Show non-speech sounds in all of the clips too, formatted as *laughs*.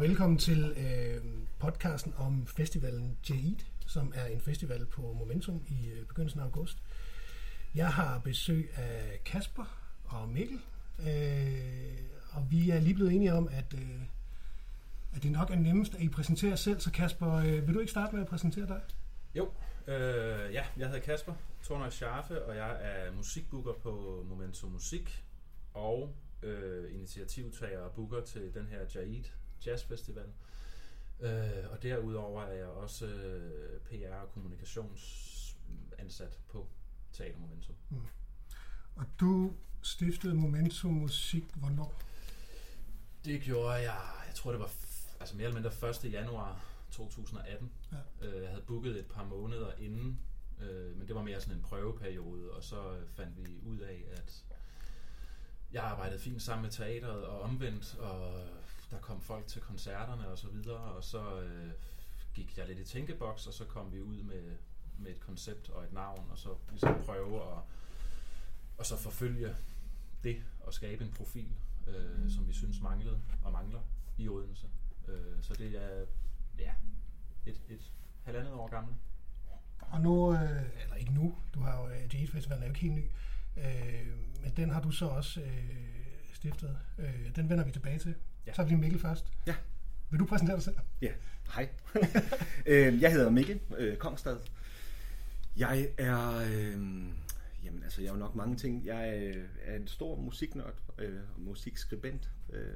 og velkommen til øh, podcasten om festivalen Jade, som er en festival på Momentum i øh, begyndelsen af august. Jeg har besøg af Kasper og Mikkel, øh, og vi er lige blevet enige om, at, øh, at det nok er nemmest, at I præsenterer selv. Så Kasper, øh, vil du ikke starte med at præsentere dig? Jo, øh, ja, jeg hedder Kasper Tornøj Scharfe, og jeg er musikbooker på Momentum Musik, og øh, initiativtager og booker til den her Jaid Jazz Festival. Øh, og derudover er jeg også øh, PR- og kommunikationsansat på Teater Momentum. Mm. Og du stiftede Momentum Musik hvornår? Det gjorde jeg, jeg tror det var altså mere eller mindre 1. januar 2018. Ja. Øh, jeg havde booket et par måneder inden, øh, men det var mere sådan en prøveperiode, og så fandt vi ud af, at jeg arbejdede fint sammen med teateret og omvendt, og der kom folk til koncerterne og så videre, og så øh, gik jeg lidt i tænkeboks, og så kom vi ud med, med et koncept og et navn, og så ligesom prøve at og så forfølge det og skabe en profil, øh, mm. som vi synes manglede og mangler i Odense. Øh, så det er ja, et, et halvandet år gammel. Og nu, øh, eller ikke nu, du har jo, øh, Jade Festivalen er jo ikke helt ny, øh, men den har du så også øh, stiftet. Øh, den vender vi tilbage til. Ja. Så er vi Mikkel først. Ja. Vil du præsentere dig selv? Ja, hej. *laughs* øh, jeg hedder Mikkel øh, Kongstad. Jeg er, øh, jamen altså jeg er jo nok mange ting. Jeg er, er en stor musiknørd øh, og musikskribent. Øh,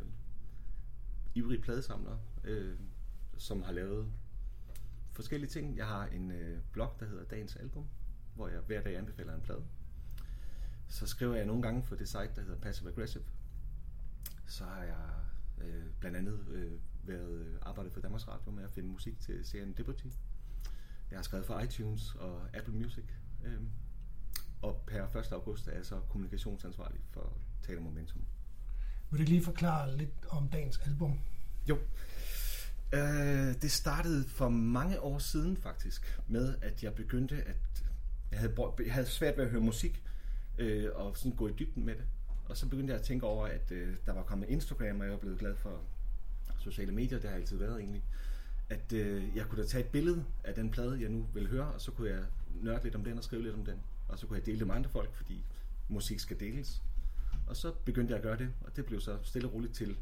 ivrig pladesamler, øh, som har lavet forskellige ting. Jeg har en øh, blog, der hedder Dagens Album, hvor jeg hver dag anbefaler en plade. Så skriver jeg nogle gange for det site, der hedder Passive Aggressive. Så har jeg øh, blandt andet øh, været øh, arbejdet for Danmarks Radio med at finde musik til serien Liberty. Jeg har skrevet for iTunes og Apple Music. Øh, og per 1. august er jeg så kommunikationsansvarlig for Teater Momentum. Vil du lige forklare lidt om dagens album? Jo. Øh, det startede for mange år siden faktisk, med at jeg begyndte at... Jeg havde, jeg havde svært ved at høre musik, øh, og sådan gå i dybden med det. Og så begyndte jeg at tænke over, at øh, der var kommet Instagram, og jeg var blevet glad for sociale medier, det har jeg altid været egentlig. At øh, jeg kunne da tage et billede af den plade, jeg nu vil høre, og så kunne jeg nørde lidt om den og skrive lidt om den. Og så kunne jeg dele det med andre folk, fordi musik skal deles. Og så begyndte jeg at gøre det, og det blev så stille og roligt til,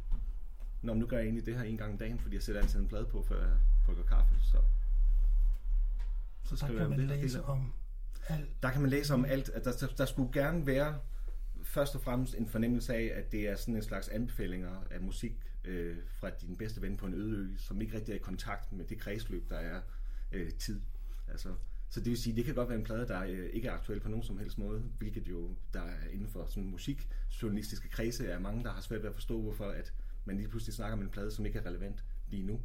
når nu gør jeg egentlig det her en gang om dagen, fordi jeg sætter altid en plade på, før jeg brygger kaffe. Så, så, så der kan man det, læse om alt. Der kan man læse om alt. At der, der, der skulle gerne være først og fremmest en fornemmelse af, at det er sådan en slags anbefalinger af musik øh, fra din bedste ven på en øde ø, som ikke rigtig er i kontakt med det kredsløb, der er øh, tid. Altså, så det vil sige, det kan godt være en plade, der øh, ikke er aktuel på nogen som helst måde, hvilket jo der er inden for sådan musikjournalistiske kredse er mange, der har svært ved at forstå, hvorfor at man lige pludselig snakker om en plade, som ikke er relevant lige nu.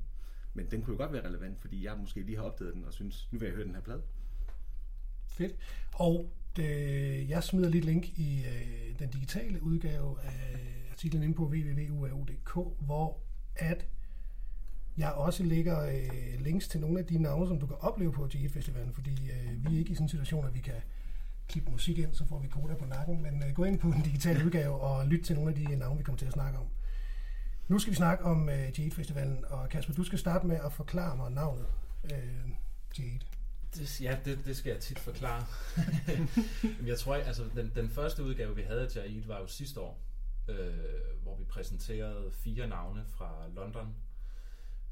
Men den kunne jo godt være relevant, fordi jeg måske lige har opdaget den og synes, nu vil jeg høre den her plade. Fedt. Og det, jeg smider lidt link i øh, den digitale udgave af artiklen inde på www.uau.dk, hvor at jeg også lægger øh, links til nogle af de navne, som du kan opleve på GE Festivalen, fordi øh, vi er ikke i sådan en situation, at vi kan klippe musik ind, så får vi koder på nakken, men øh, gå ind på den digitale udgave og lyt til nogle af de navne, vi kommer til at snakke om. Nu skal vi snakke om øh, Jade Festivalen, og Kasper, du skal starte med at forklare mig navnet øh, Jade. Det, ja, det, det skal jeg tit forklare. *laughs* jeg tror, altså den, den første udgave, vi havde til Jade, var jo sidste år, øh, hvor vi præsenterede fire navne fra London,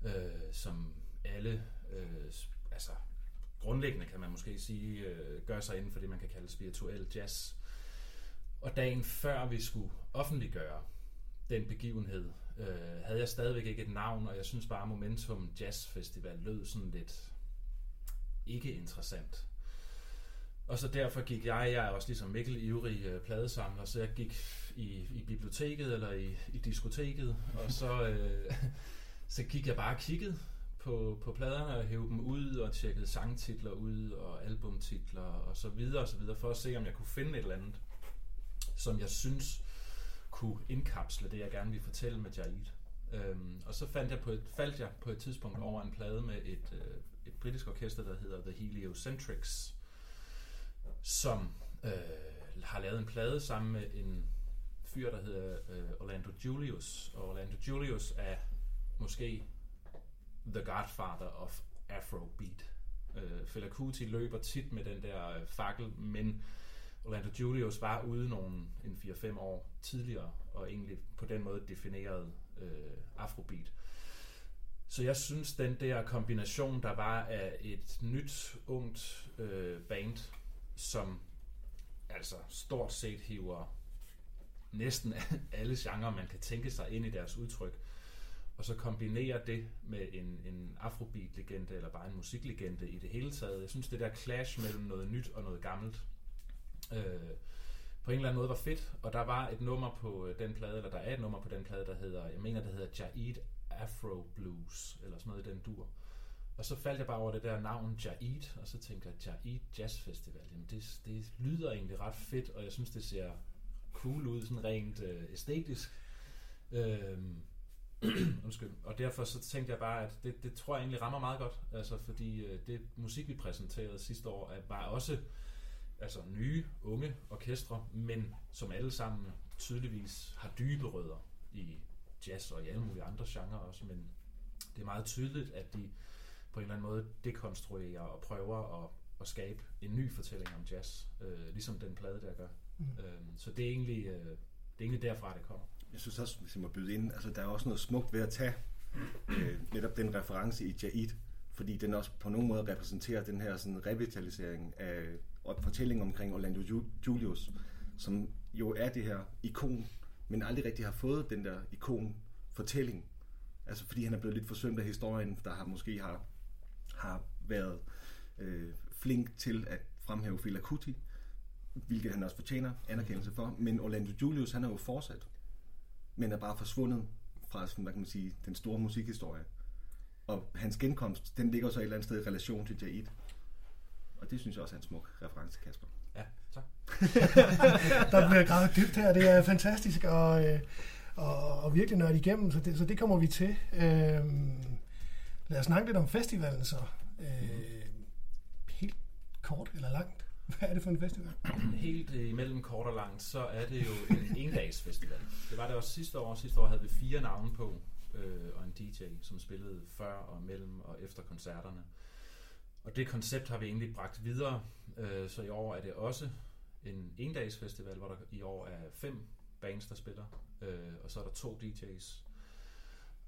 øh, som alle, øh, altså grundlæggende kan man måske sige, øh, gør sig inden for det, man kan kalde spirituel jazz. Og dagen før vi skulle offentliggøre den begivenhed, øh, havde jeg stadigvæk ikke et navn, og jeg synes bare, Momentum Jazz Festival lød sådan lidt ikke interessant. Og så derfor gik jeg, jeg er også ligesom Mikkel, ivrig øh, pladesamler, så jeg gik i, i biblioteket eller i, i diskoteket, og så, øh, *laughs* så gik jeg bare og kiggede på, på pladerne og hævde dem ud og tjekkede sangtitler ud og albumtitler og så videre og så videre, for at se, om jeg kunne finde et eller andet, som jeg synes kunne indkapsle det, jeg gerne ville fortælle med Jaid. Øhm, og så fandt jeg på et, faldt jeg på et tidspunkt over en plade med et, øh, et britisk orkester, der hedder The Heliocentrics, som øh, har lavet en plade sammen med en fyr, der hedder øh, Orlando Julius. Og Orlando Julius er måske the godfather of Afrobeat. Øh, Fela Kuti løber tit med den der øh, fakkel, men Orlando Julius var ude nogle en 4-5 år tidligere, og egentlig på den måde definerede øh, Afrobeat. Så jeg synes, den der kombination, der var af et nyt, ungt øh, band, som altså stort set hiver næsten *laughs* alle genrer, man kan tænke sig ind i deres udtryk, og så kombinere det med en, en afrobeat-legende, eller bare en musiklegende i det hele taget. Jeg synes, det der clash mellem noget nyt og noget gammelt, øh, på en eller anden måde var fedt, og der var et nummer på øh, den plade, eller der er et nummer på den plade, der hedder, jeg mener, det hedder Jaid Afro Blues, eller sådan noget i den dur. Og så faldt jeg bare over det der navn Jaid, og så tænkte jeg, Jaid Jazz Festival, jamen det, det lyder egentlig ret fedt, og jeg synes, det ser cool ud, sådan rent øh, æstetisk. Øhm, *clears throat* Undskyld. Og derfor så tænkte jeg bare, at det, det tror jeg egentlig rammer meget godt. Altså, fordi øh, det musik, vi præsenterede sidste år, var også altså, nye, unge orkestre, men som alle sammen tydeligvis har dybe rødder i jazz og i alle mulige andre genrer også. Men det er meget tydeligt, at de på en eller anden måde dekonstruerer og prøver at, at skabe en ny fortælling om jazz, øh, ligesom den plade der gør. Mm. Øh, så det er, egentlig, øh, det er egentlig derfra, det kommer jeg synes også, hvis jeg må byde ind, altså der er også noget smukt ved at tage øh, netop den reference i Jaid, fordi den også på nogen måde repræsenterer den her sådan revitalisering af og fortælling omkring Orlando Julius, som jo er det her ikon, men aldrig rigtig har fået den der ikon-fortælling. Altså fordi han er blevet lidt forsømt af historien, der har måske har, har været øh, flink til at fremhæve Fela Kuti, hvilket han også fortjener anerkendelse for. Men Orlando Julius, han er jo fortsat men er bare forsvundet fra sådan, hvad kan man sige, den store musikhistorie. Og hans genkomst, den ligger så et eller andet sted i relation til Jaid. Og det synes jeg også er en smuk reference, Kasper. Ja, tak. *laughs* der bliver gravet dybt her, det er fantastisk, og, øh, og, og virkelig nørdet igennem, så det, så det kommer vi til. Øhm, lad os snakke lidt om festivalen så. Øh, helt kort eller langt? Hvad er det for en festival? Helt imellem kort og langt, så er det jo en endagsfestival. Det var det også sidste år. Sidste år havde vi fire navne på, øh, og en DJ, som spillede før og mellem og efter koncerterne. Og det koncept har vi egentlig bragt videre, øh, så i år er det også en endagsfestival, hvor der i år er fem bands, der spiller, øh, og så er der to DJ's.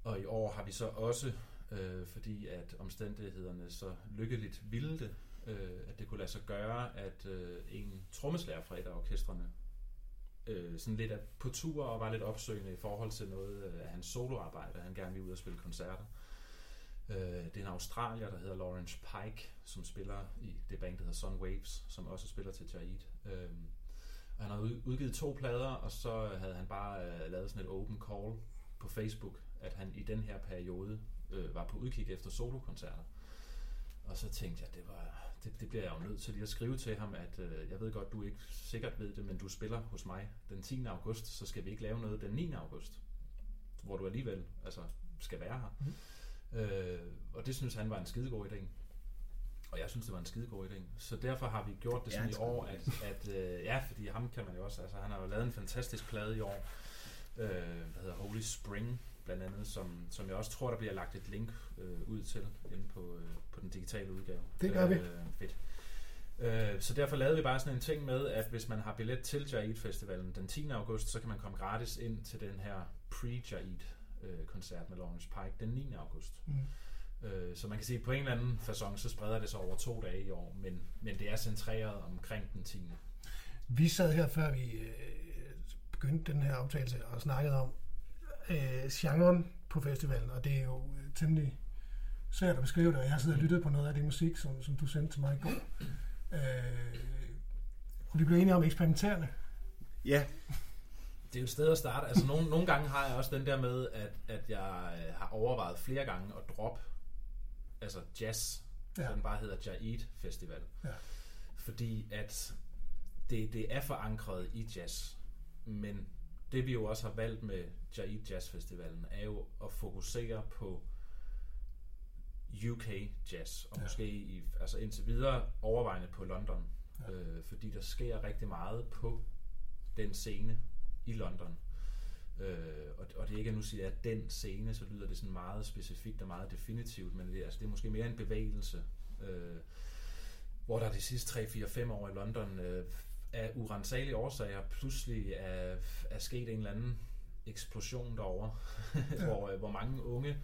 Og i år har vi så også, øh, fordi at omstændighederne så lykkeligt ville det, øh, at det kunne lade sig gøre, at øh, en trommeslager fra et af orkestrene øh, sådan lidt på tur og var lidt opsøgende i forhold til noget øh, af hans soloarbejde, han gerne ville ud og spille koncerter. Øh, det er en australier, der hedder Lawrence Pike, som spiller i det band, der hedder Sun Waves, som også spiller til Jaid. Øh, og han havde udgivet to plader, og så havde han bare øh, lavet sådan et open call på Facebook, at han i den her periode øh, var på udkig efter solokoncerter. Og så tænkte jeg, det var det, det bliver jeg jo nødt til lige at skrive til ham, at øh, jeg ved godt, du ikke sikkert ved det, men du spiller hos mig den 10. august, så skal vi ikke lave noget den 9. august, hvor du alligevel altså, skal være her. Mm. Øh, og det synes han var en skidegod idé. Og jeg synes, det var en skidegod idé. Så derfor har vi gjort det sådan ja, i år, at, at øh, ja, fordi ham kan man jo også, altså han har jo lavet en fantastisk plade i år, øh, der hedder Holy Spring, blandt andet, som, som jeg også tror, der bliver lagt et link øh, ud til inde på, øh, på den digitale udgave. Det gør vi. Øh, fedt. Øh, så derfor lavede vi bare sådan en ting med, at hvis man har billet til Jaid Festivalen den 10. august, så kan man komme gratis ind til den her pre-Jaid øh, koncert med Lawrence Pike den 9. august. Mm. Øh, så man kan sige, at på en eller anden façon, så spreder det sig over to dage i år, men, men det er centreret omkring den 10. Vi sad her, før vi øh, begyndte den her optagelse, og snakkede om, øh, genren på festivalen, og det er jo øh, temmelig svært at beskrive det, og jeg har siddet og lyttet på noget af det musik, som, som du sendte til mig i går. Øh, og vi blev enige om eksperimenterende. Ja. Det er jo et sted at starte. Altså, nogle, nogle gange har jeg også den der med, at, at jeg øh, har overvejet flere gange at droppe altså jazz, ja. så den bare hedder Jaid Festival. Ja. Fordi at det, det er forankret i jazz, men det vi jo også har valgt med Jaid Jazz Festivalen, er jo at fokusere på UK jazz, og ja. måske i, altså indtil videre overvejende på London, ja. øh, fordi der sker rigtig meget på den scene i London. Øh, og, og det er ikke, at nu siger jeg, at den scene, så lyder det sådan meget specifikt og meget definitivt, men det, altså, det er måske mere en bevægelse, øh, hvor der de sidste 3-4-5 år i London øh, af urensagelige årsager pludselig er, er sket en eller anden eksplosion derovre, ja. *laughs* hvor, øh, hvor mange unge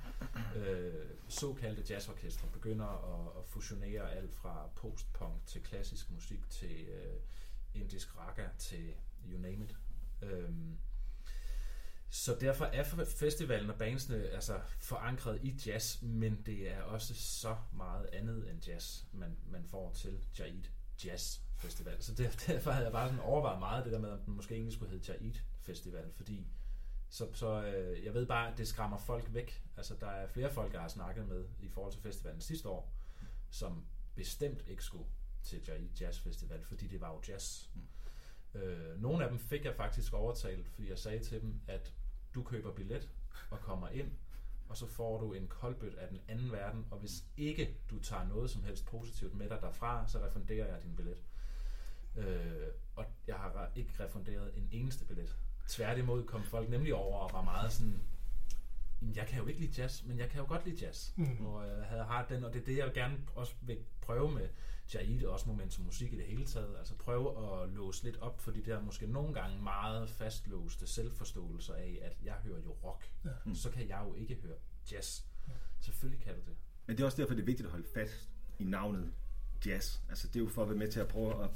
øh, såkaldte jazzorkestre begynder at, at fusionere alt fra postpunk til klassisk musik til øh, indisk raga til you name it. Øhm, så derfor er festivalen og bandsene altså forankret i jazz, men det er også så meget andet end jazz, man, man får til Jaid Jazz Festival. Så *laughs* derfor havde jeg bare sådan overvejet meget det der med, om den måske egentlig skulle hedde Jaid Festival, fordi så, så øh, jeg ved bare, at det skræmmer folk væk. Altså, der er flere folk, jeg har snakket med i forhold til festivalen sidste år, som bestemt ikke skulle til Jaid Jazz Festival, fordi det var jo jazz. Mm. Øh, nogle af dem fik jeg faktisk overtalt, fordi jeg sagde til dem, at du køber billet og kommer ind, og så får du en koldbøt af den anden verden, og hvis ikke du tager noget som helst positivt med dig derfra, så refunderer jeg din billet. Øh, og jeg har ikke refunderet en eneste billet. Tværtimod kom folk nemlig over og var meget sådan, jeg kan jo ikke lide jazz, men jeg kan jo godt lide jazz. Mm. Og jeg havde har den, og det er det, jeg gerne også vil prøve med Jaid, og også Momentum Musik i det hele taget. Altså prøve at låse lidt op for de der måske nogle gange meget fastlåste selvforståelser af, at jeg hører jo rock, ja. mm. så kan jeg jo ikke høre jazz. Ja. Selvfølgelig kan du det. Men det er også derfor, det er vigtigt at holde fast i navnet jazz. Altså det er jo for at være med til at prøve at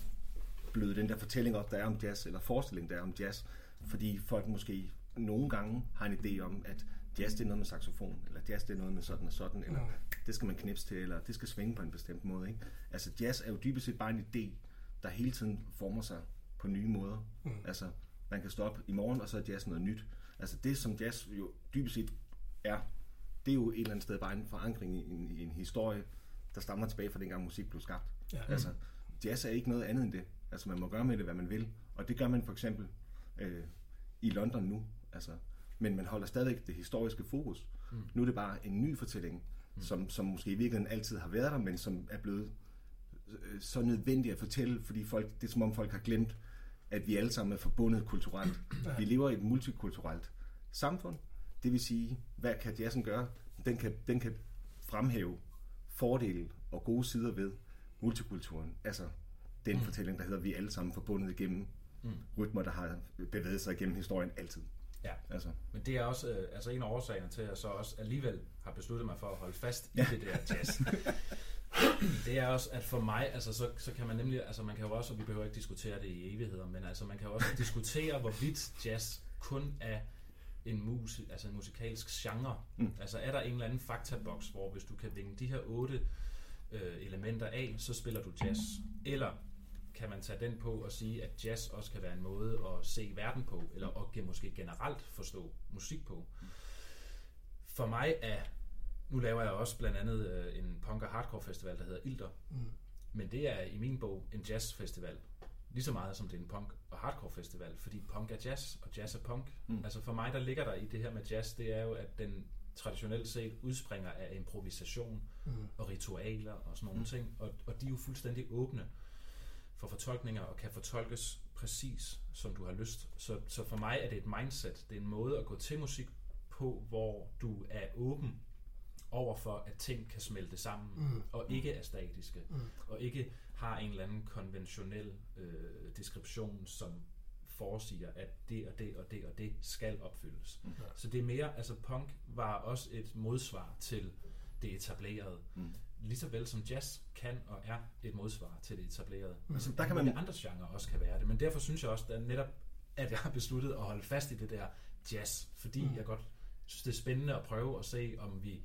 bløde den der fortælling op, der er om jazz, eller forestilling, der er om jazz. Fordi folk måske nogle gange har en idé om, at jazz det er noget med saxofon, eller jazz det er noget med sådan og sådan, eller mm. det skal man knipse til, eller det skal svinge på en bestemt måde. Ikke? Altså jazz er jo dybest set bare en idé, der hele tiden former sig på nye måder. Mm. Altså man kan stå op i morgen, og så er jazz noget nyt. Altså det, som jazz jo dybest set er, det er jo et eller andet sted bare en forankring i en, i en historie, der stammer tilbage fra dengang musik blev skabt. Ja. Altså jazz er ikke noget andet end det. Altså man må gøre med det, hvad man vil. Og det gør man for eksempel øh, i London nu. Altså, men man holder stadig det historiske fokus. Mm. Nu er det bare en ny fortælling, mm. som, som måske i virkeligheden altid har været der, men som er blevet øh, så nødvendig at fortælle, fordi folk, det er som om folk har glemt, at vi alle sammen er forbundet kulturelt. Vi lever i et multikulturelt samfund. Det vil sige, hvad kan jazzen gøre? Den kan, den kan fremhæve fordele og gode sider ved multikulturen. Altså den mm. fortælling, der hedder, vi er alle sammen forbundet igennem mm. rytmer, der har bevæget sig igennem historien altid. Ja, altså. men det er også øh, altså en af årsagerne til, at jeg så også alligevel har besluttet mig for at holde fast i ja. det der jazz. *laughs* det er også, at for mig, altså så, så kan man nemlig, altså man kan jo også, og vi behøver ikke diskutere det i evigheder, men altså man kan jo også *laughs* diskutere, hvorvidt jazz kun er en, mus, altså en musikalsk genre. Mm. Altså er der en eller anden faktaboks, hvor hvis du kan vinge de her otte øh, elementer af, så spiller du jazz. Eller kan man tage den på og sige, at jazz også kan være en måde at se verden på, eller at måske generelt forstå musik på. For mig er, nu laver jeg også blandt andet øh, en punk og hardcore festival, der hedder Ilder, mm. men det er i min bog en jazzfestival, lige så meget som det er en punk og hardcore festival, fordi punk er jazz, og jazz er punk. Mm. Altså for mig, der ligger der i det her med jazz, det er jo, at den traditionelt set udspringer af improvisation mm. og ritualer og sådan nogle mm. ting, og, og de er jo fuldstændig åbne for fortolkninger og kan fortolkes præcis, som du har lyst. Så, så for mig er det et mindset, det er en måde at gå til musik på, hvor du er åben over for, at ting kan smelte sammen, mm. og ikke er statiske, mm. og ikke har en eller anden konventionel øh, deskription, som foresiger, at det og det og det og det skal opfyldes. Mm. Så det er mere, altså punk var også et modsvar til det etablerede. Mm lige så vel som jazz kan og er et modsvar til det etablerede. Mm. Altså, der kan man... andre genrer også kan være det, men derfor synes jeg også, at netop, at jeg har besluttet at holde fast i det der jazz, fordi mm. jeg godt synes, det er spændende at prøve at se, om vi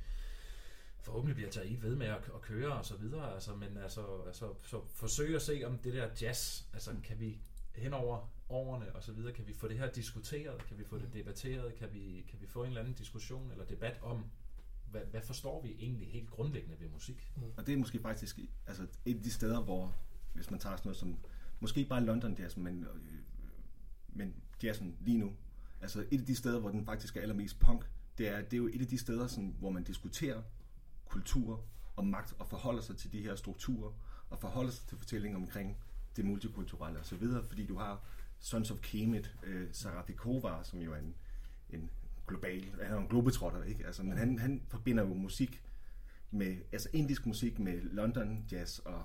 forhåbentlig bliver taget i ved med at, at køre og så videre, altså, men altså, altså så forsøge at se, om det der jazz, altså mm. kan vi hen over årene og så videre, kan vi få det her diskuteret, kan vi få det mm. debatteret, kan vi, kan vi få en eller anden diskussion eller debat om, hvad, hvad forstår vi egentlig helt grundlæggende ved musik? Mm. Og det er måske faktisk altså et af de steder, hvor, hvis man tager sådan noget som, måske ikke bare London Jazz, men, øh, men jazzen lige nu, altså et af de steder, hvor den faktisk er allermest punk, det er, det er jo et af de steder, sådan, hvor man diskuterer kultur og magt og forholder sig til de her strukturer og forholder sig til fortællinger omkring det multikulturelle osv., fordi du har Sons of Kemet, øh, Sarah som jo er en en global, han er en globetrotter, ikke? Altså, men han, han forbinder jo musik med, altså indisk musik med London jazz, og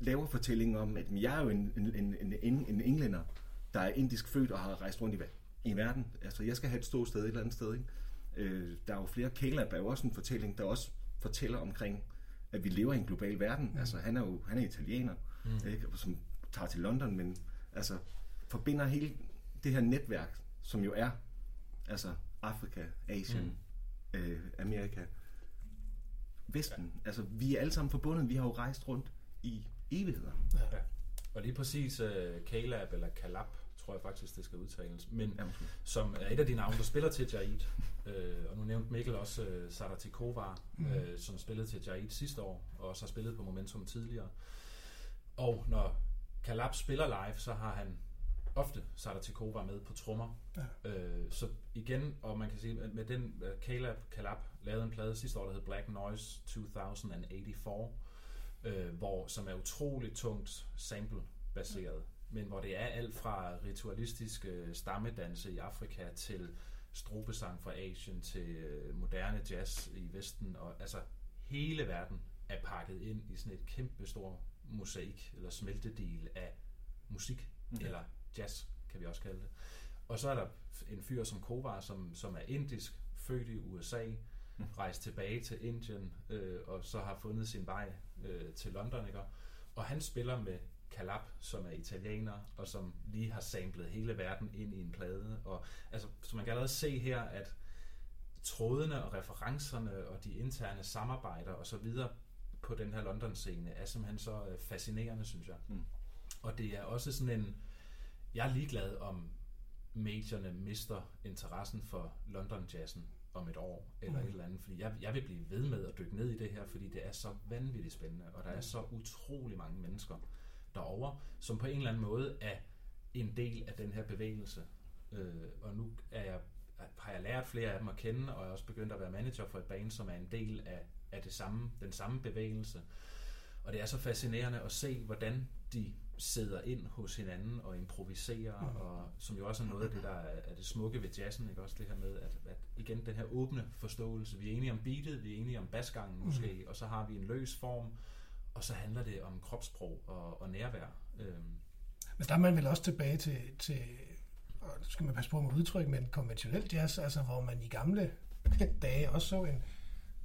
laver fortællinger om, at jeg er jo en, en, en, en, en englænder, der er indisk født og har rejst rundt i, i verden. Altså, jeg skal have et stort sted et eller andet sted, ikke? Øh, der er jo flere, Caleb er jo også en fortælling, der også fortæller omkring, at vi lever i en global verden. Mm. Altså, han er jo han er italiener, mm. ikke? som tager til London, men altså, forbinder hele det her netværk, som jo er altså Afrika, Asien, mm. øh, Amerika, Vesten. Ja. Altså, vi er alle sammen forbundet. Vi har jo rejst rundt i evigheder. Ja. ja. Og lige præcis uh, Calab eller Calab, tror jeg faktisk, det skal udtales, men ja, som er et af de navne, der spiller til Jaid. Uh, og nu nævnte Mikkel også uh, Sadati Kovar, mm. uh, som spillede til Jaid sidste år, og også har spillet på Momentum tidligere. Og når Calab spiller live, så har han ofte Sadatikova med på trommer. Ja. Øh, så igen, og man kan sige, at med den uh, Caleb Calab lavede en plade sidste år, der hed Black Noise 2084, øh, hvor, som er utroligt tungt sample-baseret, ja. men hvor det er alt fra ritualistiske stammedanse i Afrika til strobesang fra Asien til øh, moderne jazz i Vesten, og altså hele verden er pakket ind i sådan et kæmpe stor mosaik eller smeltedil af musik okay. eller jazz, kan vi også kalde det. Og så er der en fyr som Kovar, som, som er indisk, født i USA, mm. rejst tilbage til Indien, øh, og så har fundet sin vej øh, til London, ikke? Og han spiller med Calab, som er italiener, og som lige har samlet hele verden ind i en plade. Og altså, så man kan allerede se her, at trådene og referencerne og de interne samarbejder og så videre på den her London-scene er simpelthen så øh, fascinerende, synes jeg. Mm. Og det er også sådan en, jeg er ligeglad om medierne mister interessen for London Jazzen om et år eller mm. et eller andet, fordi jeg, jeg vil blive ved med at dykke ned i det her, fordi det er så vanvittigt spændende, og der er så utrolig mange mennesker derovre, som på en eller anden måde er en del af den her bevægelse. Øh, og nu er jeg, har jeg lært flere af dem at kende, og jeg er også begyndt at være manager for et band, som er en del af, af det samme, den samme bevægelse. Og det er så fascinerende at se, hvordan de sidder ind hos hinanden og improviserer, mm. og som jo også er noget af det, der er, det smukke ved jazzen, ikke? også det her med, at, at igen den her åbne forståelse, vi er enige om beatet, vi er enige om basgangen mm. måske, mm. og så har vi en løs form, og så handler det om kropssprog og, og nærvær. Øhm. Men der er man vel også tilbage til, til og skal man passe på med udtryk, men konventionel jazz, altså hvor man i gamle *laughs* dage også så en,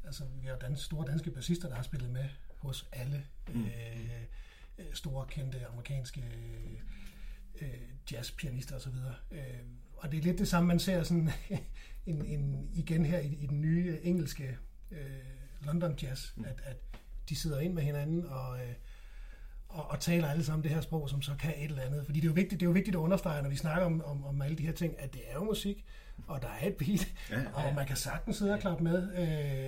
altså vi har dans, store danske bassister, der har spillet med hos alle mm. øh, Øh, store kendte amerikanske øh, jazzpianister osv. Øh, og det er lidt det samme, man ser sådan *laughs* en, en, igen her i, i den nye engelske øh, London Jazz, mm. at, at de sidder ind med hinanden og, øh, og, og taler alle sammen det her sprog, som så kan et eller andet. Fordi det er jo vigtigt, det er jo vigtigt at understrege, når vi snakker om, om, om alle de her ting, at det er jo musik, og der er et beat, ja, ja. og man kan sagtens sidde og klappe med,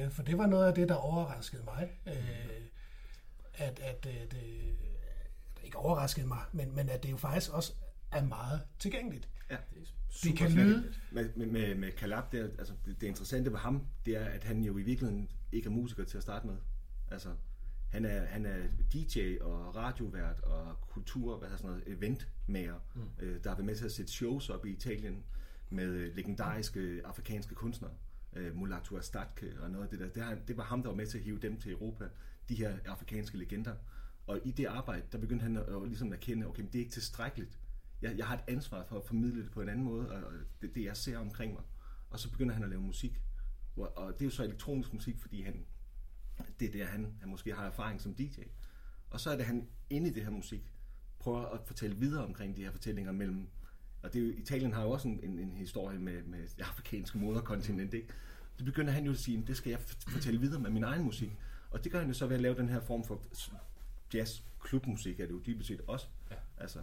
øh, for det var noget af det, der overraskede mig. Øh, at, at øh, det, ikke overrasket mig, men, men at det jo faktisk også er meget tilgængeligt. Ja, det, er det kan lyde... Med, med, med, med Calab, det, er, altså, det, interessante ved ham, det er, at han jo i virkeligheden ikke er musiker til at starte med. Altså, han er, han er DJ og radiovært og kultur, hvad sådan noget, eventmager, mm. øh, der har været med til at sætte shows op i Italien med legendariske afrikanske kunstnere. Øh, Mulatu Astatke og noget af det der. Det, det var ham, der var med til at hive dem til Europa, de her afrikanske legender. Og i det arbejde, der begyndte han at, at ligesom erkende, okay, men det er ikke tilstrækkeligt. Jeg, jeg har et ansvar for at formidle det på en anden måde, og det, det jeg ser omkring mig. Og så begynder han at lave musik. Og, og det er jo så elektronisk musik, fordi han, det er der, han, han måske har erfaring som DJ. Og så er det, han inde i det her musik prøver at fortælle videre omkring de her fortællinger mellem og det er jo, Italien har jo også en, en, en historie med, med det afrikanske moderkontinent, ikke? Så begynder han jo at sige, det skal jeg fortælle videre med min egen musik. Og det gør han jo så ved at lave den her form for jazz, klubmusik er det jo dybest set også. Ja. Altså,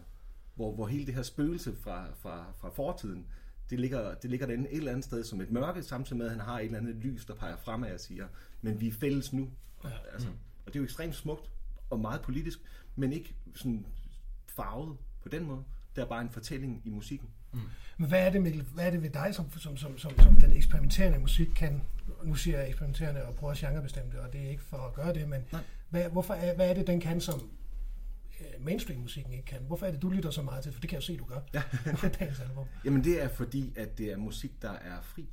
hvor, hvor hele det her spøgelse fra, fra, fra fortiden, det ligger, det ligger derinde et eller andet sted som et mørke, samtidig med, at han har et eller andet lys, der peger fremad og siger, men vi er fælles nu. Ja. Altså, mm. Og det er jo ekstremt smukt og meget politisk, men ikke sådan farvet på den måde. Det er bare en fortælling i musikken. Mm. Men hvad er det, Mikkel, hvad er det ved dig, som, som, som, som, som den eksperimenterende musik kan? Nu siger jeg eksperimenterende og prøver det, og det er ikke for at gøre det, men hvad, hvorfor er, hvad er det, den kan, som øh, mainstream-musikken ikke kan. Hvorfor er det, du lytter så meget til? For det kan jeg se, du gør. Ja. *laughs* Dagens album. Jamen det er fordi, at det er musik, der er fri.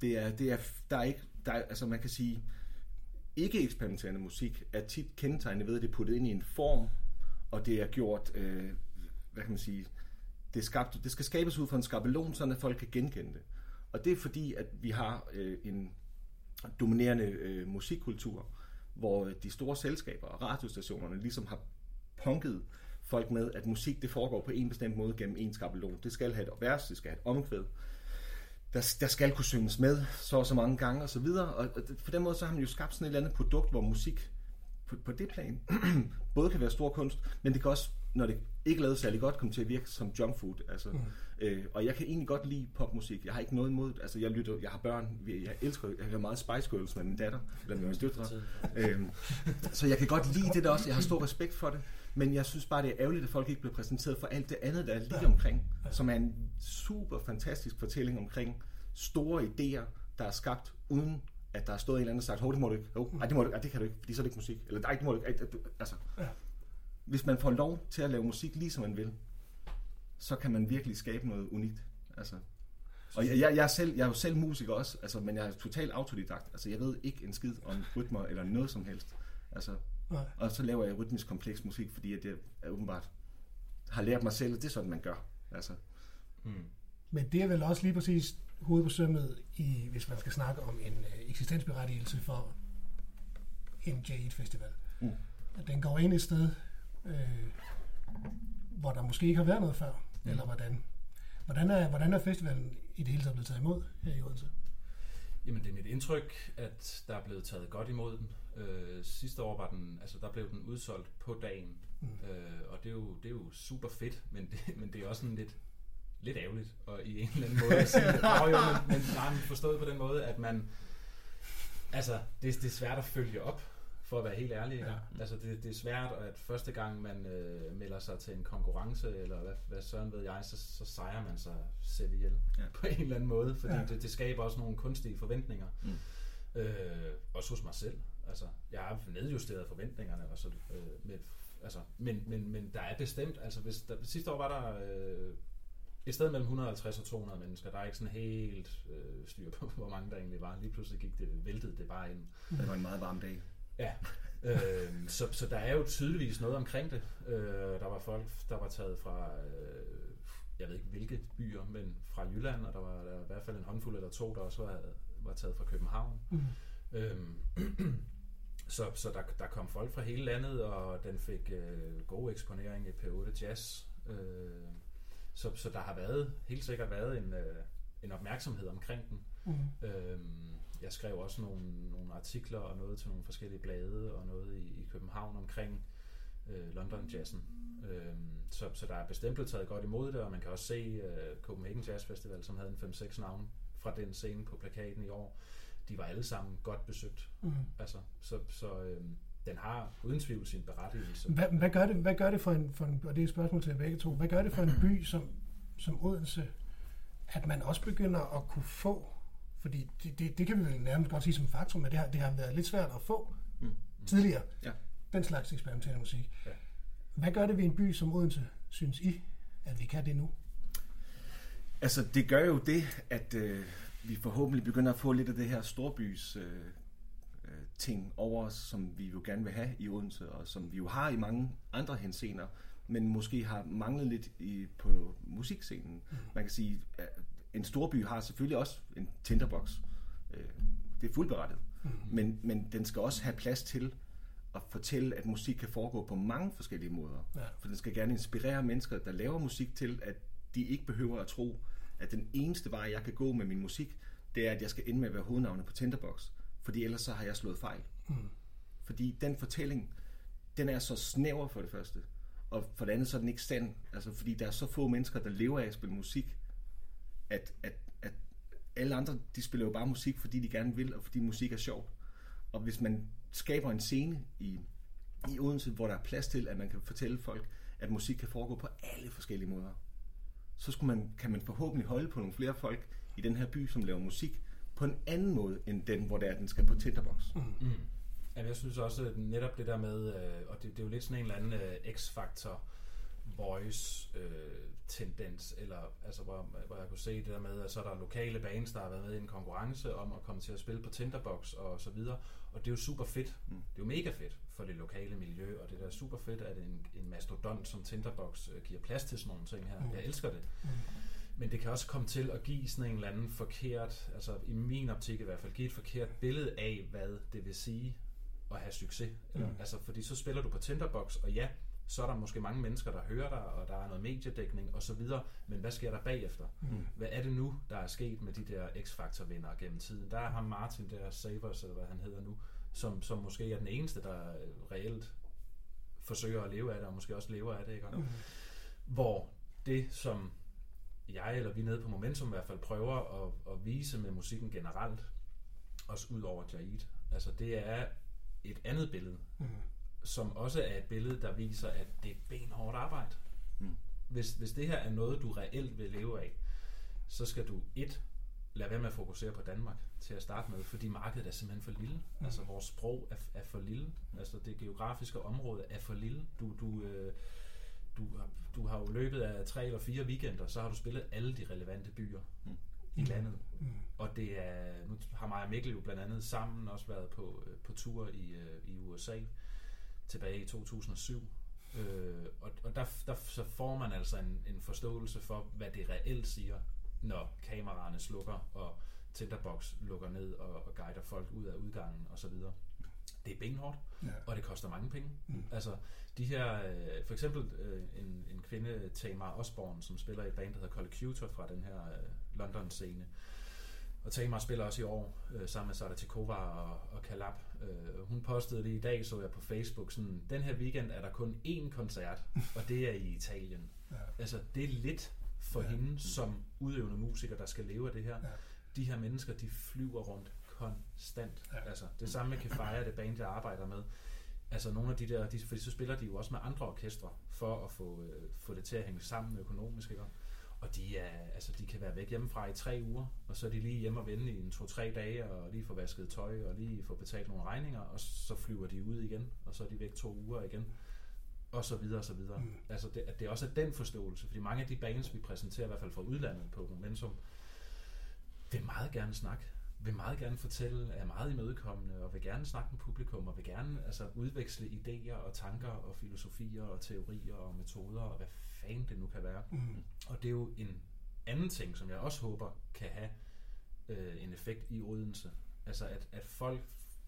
Det er, det er, der er ikke, der er, altså man kan sige, ikke eksperimenterende musik er tit kendetegnet ved, at det er puttet ind i en form, og det er gjort, øh, hvad kan man sige, det, er skabt, det skal skabes ud fra en skabelon, så at folk kan genkende det. Og det er fordi, at vi har øh, en dominerende øh, musikkultur, hvor øh, de store selskaber og radiostationerne ligesom har punket folk med, at musik det foregår på en bestemt måde gennem en skabelon. Det skal have et vers, det skal have et omkvæd, der, der skal kunne synges med så og så mange gange osv. Og, og på den måde så har man jo skabt sådan et eller andet produkt, hvor musik på, på det plan *clears throat* både kan være stor kunst, men det kan også, når det ikke er lavet særlig godt, komme til at virke som junk food. Altså, mm øh, og jeg kan egentlig godt lide popmusik. Jeg har ikke noget imod Altså, jeg lytter, jeg har børn. Jeg elsker, jeg hører meget Spice Girls med min datter, eller med min døtre. øhm, så jeg kan godt lide det der også. Jeg har stor respekt for det. Men jeg synes bare, det er ærgerligt, at folk ikke bliver præsenteret for alt det andet, der er lige omkring. Som er en super fantastisk fortælling omkring store idéer, der er skabt uden at der er stået en eller anden og sagt, hov, det må du ikke, hov, ej, det må du ikke, ej, det kan du ikke, fordi så er det ikke musik. Eller nej, det må du ikke, ej, altså. Ja. Hvis man får lov til at lave musik lige som man vil, så kan man virkelig skabe noget unikt. Altså. Og jeg, jeg, jeg, er selv, jeg er jo selv musiker også, altså, men jeg er totalt autodidakt. Altså, jeg ved ikke en skid om rytmer eller noget som helst. Altså, Nej. Og så laver jeg rytmisk kompleks musik, fordi at jeg er åbenbart har lært mig selv, at det er sådan, man gør. Altså. Mm. Men det er vel også lige præcis hovedet på sømmet, i, hvis man skal snakke om en øh, eksistensberettigelse for en J1 Festival. Mm. At den går ind et sted, øh, hvor der måske ikke har været noget før, mm. eller hvordan. Hvordan er, hvordan er festivalen i det hele taget blevet taget imod her i Odense? Jamen det er mit indtryk, at der er blevet taget godt imod den. Øh, sidste år var den, altså der blev den udsolgt på dagen, mm. øh, og det er, jo, det er jo super fedt, men det, men det er også sådan lidt lidt ærgerligt, og i en eller anden måde at sige, jo, men, men nej, forstået på den måde, at man, altså, det, det er svært at følge op, for at være helt ærlig. Ja. Altså, det, det er svært, at første gang man øh, melder sig til en konkurrence, eller hvad, hvad søren ved jeg, så, så sejrer man sig selv ihjel ja. på en eller anden måde, fordi ja. det, det skaber også nogle kunstige forventninger. Mm. Øh, også hos mig selv. Altså, jeg har nedjusteret forventningerne, og så, øh, med, altså, men, men, men der er bestemt, altså hvis der, sidste år var der øh, et sted mellem 150 og 200 mennesker. Der er ikke sådan helt øh, styr på, *laughs* hvor mange der egentlig var. Lige pludselig gik det, væltede det bare ind. Det var en meget varm dag. Ja, øh, så, så der er jo tydeligvis noget omkring det. Øh, der var folk, der var taget fra, øh, jeg ved ikke hvilke byer, men fra Jylland, og der var der i hvert fald en håndfuld eller to, der også var, var taget fra København. Mm. Øh, *clears throat* så så der, der kom folk fra hele landet, og den fik øh, god eksponering i P8 Jazz. Øh, så, så der har været, helt sikkert været en, øh, en opmærksomhed omkring den. Mm. Øhm, jeg skrev også nogle, nogle artikler og noget til nogle forskellige blade og noget i, i København omkring øh, London Jazzen. Øhm, så, så der er bestemt blevet taget godt imod det, og man kan også se øh, Copenhagen Jazz Festival, som havde en 5-6 navn fra den scene på plakaten i år. De var alle sammen godt besøgt. Mm. Altså, så så øh, den har uden tvivl sin berettigelse. Hvad, hvad, gør det, hvad gør det for en, for en, og det er et spørgsmål til begge to, hvad gør det for en by som, som Odense, at man også begynder at kunne få, fordi det, det, det kan vi vel nærmest godt sige som faktum, at det har, det har været lidt svært at få mm. tidligere, ja. den slags eksperimenterende musik. Ja. Hvad gør det ved en by som Odense, synes I, at vi kan det nu? Altså, det gør jo det, at øh, vi forhåbentlig begynder at få lidt af det her storbys øh, ting over os, som vi jo gerne vil have i Odense, og som vi jo har i mange andre hensener, men måske har manglet lidt i, på musikscenen. Mm. Man kan sige, at en storby har selvfølgelig også en tinderbox. Øh, det er fuldberettet. Mm. Men, men den skal også have plads til at fortælle, at musik kan foregå på mange forskellige måder. Ja. For den skal gerne inspirere mennesker, der laver musik til, at de ikke behøver at tro, at den eneste vej, jeg kan gå med min musik, det er, at jeg skal ende med at være hovednavnet på Tinderbox fordi ellers så har jeg slået fejl. Mm. Fordi den fortælling, den er så snæver for det første, og for det andet så er den ikke sand, altså fordi der er så få mennesker, der lever af at spille musik, at, at, at alle andre, de spiller jo bare musik, fordi de gerne vil, og fordi musik er sjovt. Og hvis man skaber en scene i, i Odense, hvor der er plads til, at man kan fortælle folk, at musik kan foregå på alle forskellige måder, så skulle man, kan man forhåbentlig holde på nogle flere folk i den her by, som laver musik, på en anden måde end den, hvor det er, den skal på Tinderbox. Mm. Mm. Jamen, jeg synes også, at netop det der med, øh, og det, det er jo lidt sådan en eller anden øh, X-faktor voice øh, tendens, eller altså hvor, hvor jeg kunne se det der med, at så er der lokale bands, der har været med i en konkurrence om at komme til at spille på Tinderbox og så videre, og det er jo super fedt. Mm. Det er jo mega fedt for det lokale miljø, og det der er super fedt, at en, en mastodont som Tinderbox øh, giver plads til sådan nogle ting her. Mm. Jeg elsker det. Mm. Men det kan også komme til at give sådan en eller anden forkert, altså i min optik i hvert fald, give et forkert billede af, hvad det vil sige at have succes. Eller, Mm. Altså, fordi så spiller du på Tinderbox, og ja, så er der måske mange mennesker, der hører dig, og der er noget mediedækning og så videre, men hvad sker der bagefter? Mm. Hvad er det nu, der er sket med de der X-Factor vinder gennem tiden? Der er ham Martin der, Savers, eller hvad han hedder nu, som, som måske er den eneste, der øh, reelt forsøger at leve af det, og måske også lever af det, ikke? Mm. Hvor det, som jeg eller vi nede på Momentum i hvert fald prøver at, at vise med musikken generelt, også ud over Jaid, altså det er et andet billede, Mm. Som også er et billede, der viser, at det er benhårdt arbejde. Mm. Hvis, hvis det her er noget, du reelt vil leve af, så skal du et, lade være med at fokusere på Danmark til at starte med, fordi markedet er simpelthen for lille. Mm. Altså vores sprog er, er for lille. Altså det geografiske område er for lille. Du, du, øh, du, har, du har jo løbet af tre eller fire weekender, så har du spillet alle de relevante byer Mm. i landet. Mm. Og det er, nu har mig og Mikkel jo blandt andet sammen også været på, øh, på tur i, øh, i USA tilbage i 2007. Øh, og og der, der så får man altså en, en forståelse for, hvad det reelt siger, når kameraerne slukker, og Tinderbox lukker ned og, og guider folk ud af udgangen osv. Det er benhårdt, Ja. og det koster mange penge. Mm. Altså, de her, øh, for eksempel øh, en, en kvinde, Tamar Osborne, som spiller i et band, der hedder Collecutor fra den her øh, London-scene. Og Tamar spiller også i år øh, sammen med Sara Tikova og, og Kalab. Øh, hun postede det i dag, så jeg på Facebook, sådan, den her weekend er der kun én koncert, *laughs* og det er i Italien. Ja. Altså, det er lidt for Ja. hende som udøvende musiker, der skal leve af det her. Ja. De her mennesker, de flyver rundt konstant. Ja. Altså, det samme med Kefaya, det band, jeg arbejder med. Altså nogle af de der, de, fordi så spiller de jo også med andre orkestre, for at få, øh, få det til at hænge sammen økonomisk, ikke? Og de, er, altså, de kan være væk hjemmefra i tre uger, og så er de lige hjemme og vende i en to-tre dage, og lige få vasket tøj, og lige få betalt nogle regninger, og så flyver de ud igen, og så er de væk to uger igen, og så videre, og så videre. Mm. Altså det, at det også er den forståelse, fordi mange af de bands, vi præsenterer, i hvert fald fra udlandet på Momentum, vil meget gerne snakke, vil meget gerne fortælle, er meget imødekommende, og vil gerne snakke med publikum, og vil gerne altså, udveksle idéer og tanker og filosofier og teorier og metoder, og hvad fanden det nu kan være. Mm. Og det er jo en anden ting, som jeg også håber kan have øh, en effekt i Odense. Altså at, at folk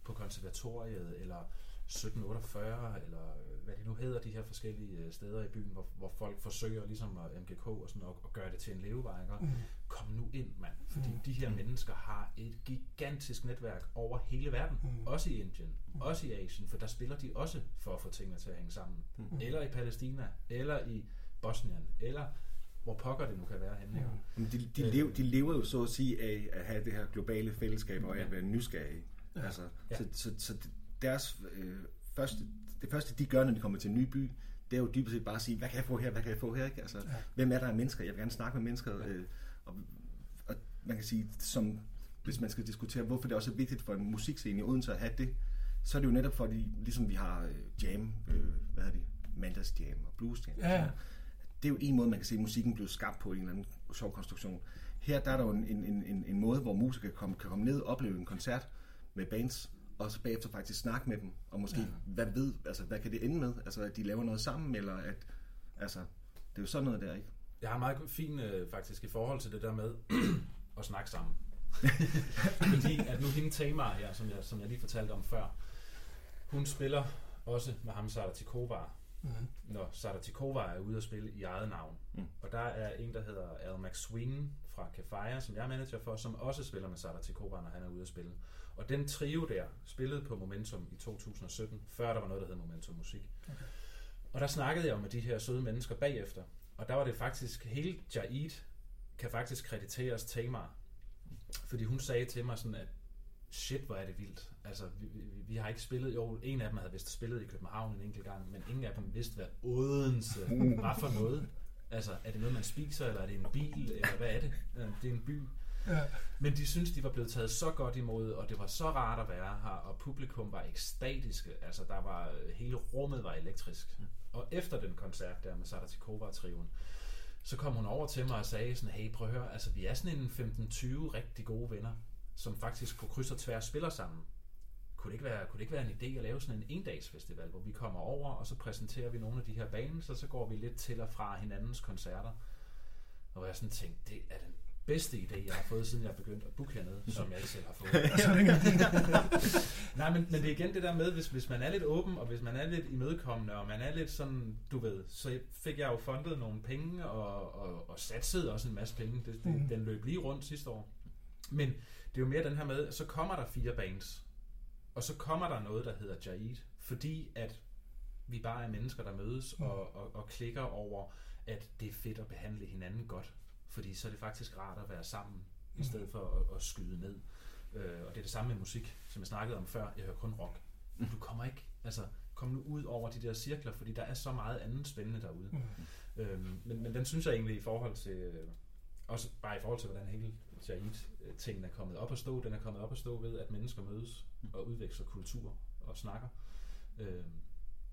på konservatoriet, eller 1748, eller øh, hvad de nu hedder, de her forskellige øh, steder i byen, hvor, hvor folk forsøger ligesom at MGK og sådan at, at gøre det til en levevej. Mm. Kom nu ind, mand. Fordi Mm. de her mennesker har et gigantisk netværk over hele verden. Mm. Også i Indien, også i Asien, for der spiller de også for at få tingene til at hænge sammen. Mm. Eller i Palæstina, eller i Bosnien, eller hvor pokker det nu kan være henne. ikke? Men de, de, Øh. lever, de lever jo så at sige af at have det her globale fællesskab og af at være nysgerrige. Ja. Altså, Ja. så, så, så deres øh, første, det første, de gør, når de kommer til en ny by, det er jo dybest set bare at sige, hvad kan jeg få her, hvad kan jeg få her? Ikke? Altså, Ja. Hvem er der af mennesker? Jeg vil gerne snakke med mennesker. Ja. Øh, og, og man kan sige, som, hvis man skal diskutere, hvorfor det også er vigtigt for en musikscene i Odense at have det, så er det jo netop fordi, ligesom vi har øh, jam, øh, hvad er det, mandags jam og blues jam. Ja, ja. Det er jo en måde, man kan se, at musikken blev skabt på en eller anden sjov konstruktion. Her der er der jo en, en, en, en måde, hvor musikere kan komme, kan komme ned og opleve en koncert med bands, og så bagefter faktisk snakke med dem, og måske, Ja. hvad ved, altså hvad kan det ende med? Altså at de laver noget sammen, eller at, altså, det er jo sådan noget der, ikke? Jeg har meget fint øh, faktisk i forhold til det der med *clears throat* at snakke sammen. *laughs* Fordi at nu hende Tamar her, som jeg, som jeg lige fortalte om før, hun spiller også med ham Sara Tikova, Mm. når Sara Tikova er ude at spille i eget navn. Mm. Og der er en, der hedder Al McSween fra Kefaya, som jeg er manager for, som også spiller med Sara Tikova, når han er ude at spille. Og den trio der spillede på Momentum i 2017, før der var noget, der hed Momentum Musik. Okay. Og der snakkede jeg jo med de her søde mennesker bagefter. Og der var det faktisk, hele Jaid kan faktisk krediteres Tamar. Fordi hun sagde til mig sådan, at shit, hvor er det vildt. Altså, vi, vi, vi har ikke spillet, jo, en af dem havde vist spillet i København en enkelt gang, men ingen af dem vidste, hvad Odense var for noget. Altså, er det noget, man spiser, eller er det en bil, eller hvad er det? Det er en by. Ja. Men de synes, de var blevet taget så godt imod, og det var så rart at være her, og publikum var ekstatiske. Altså, der var, hele rummet var elektrisk. Og efter den koncert der med Sadatikova-triven, så kom hun over til mig og sagde sådan, hey, prøv at høre, altså vi er sådan en 15-20 rigtig gode venner, som faktisk på kryds og tværs spiller sammen. Kunne det, ikke være, kunne det ikke være en idé at lave sådan en endagsfestival, hvor vi kommer over, og så præsenterer vi nogle af de her bands, og så går vi lidt til og fra hinandens koncerter. Og jeg sådan tænkte, det er den bedste idé, jeg har fået, siden jeg er begyndt at booke hernede, som jeg ikke selv har fået. *laughs* *laughs* Nej, men, men det er igen det der med, hvis, hvis man er lidt åben, og hvis man er lidt imødekommende, og man er lidt sådan, du ved, så fik jeg jo fundet nogle penge, og, og, og satset også en masse penge. Det, det, Mhm. Den løb lige rundt sidste år. Men det er jo mere den her med, så kommer der fire bands, og så kommer der noget, der hedder Jaid, fordi at vi bare er mennesker, der mødes Mm. og, og, og klikker over, at det er fedt at behandle hinanden godt. Fordi så er det faktisk rart at være sammen, i Mm. stedet for at, at skyde ned. Øh, og det er det samme med musik, som jeg snakkede om før. Jeg hører kun rock. Mm. Du kommer ikke, altså, kom nu ud over de der cirkler, fordi der er så meget andet spændende derude. Mm. Øhm, men, men den synes jeg egentlig i forhold til, øh, også bare i forhold til, hvordan hele Jaid-tingen er kommet op at stå, den er kommet op at stå ved, at mennesker mødes og udveksler kultur og snakker. Øhm,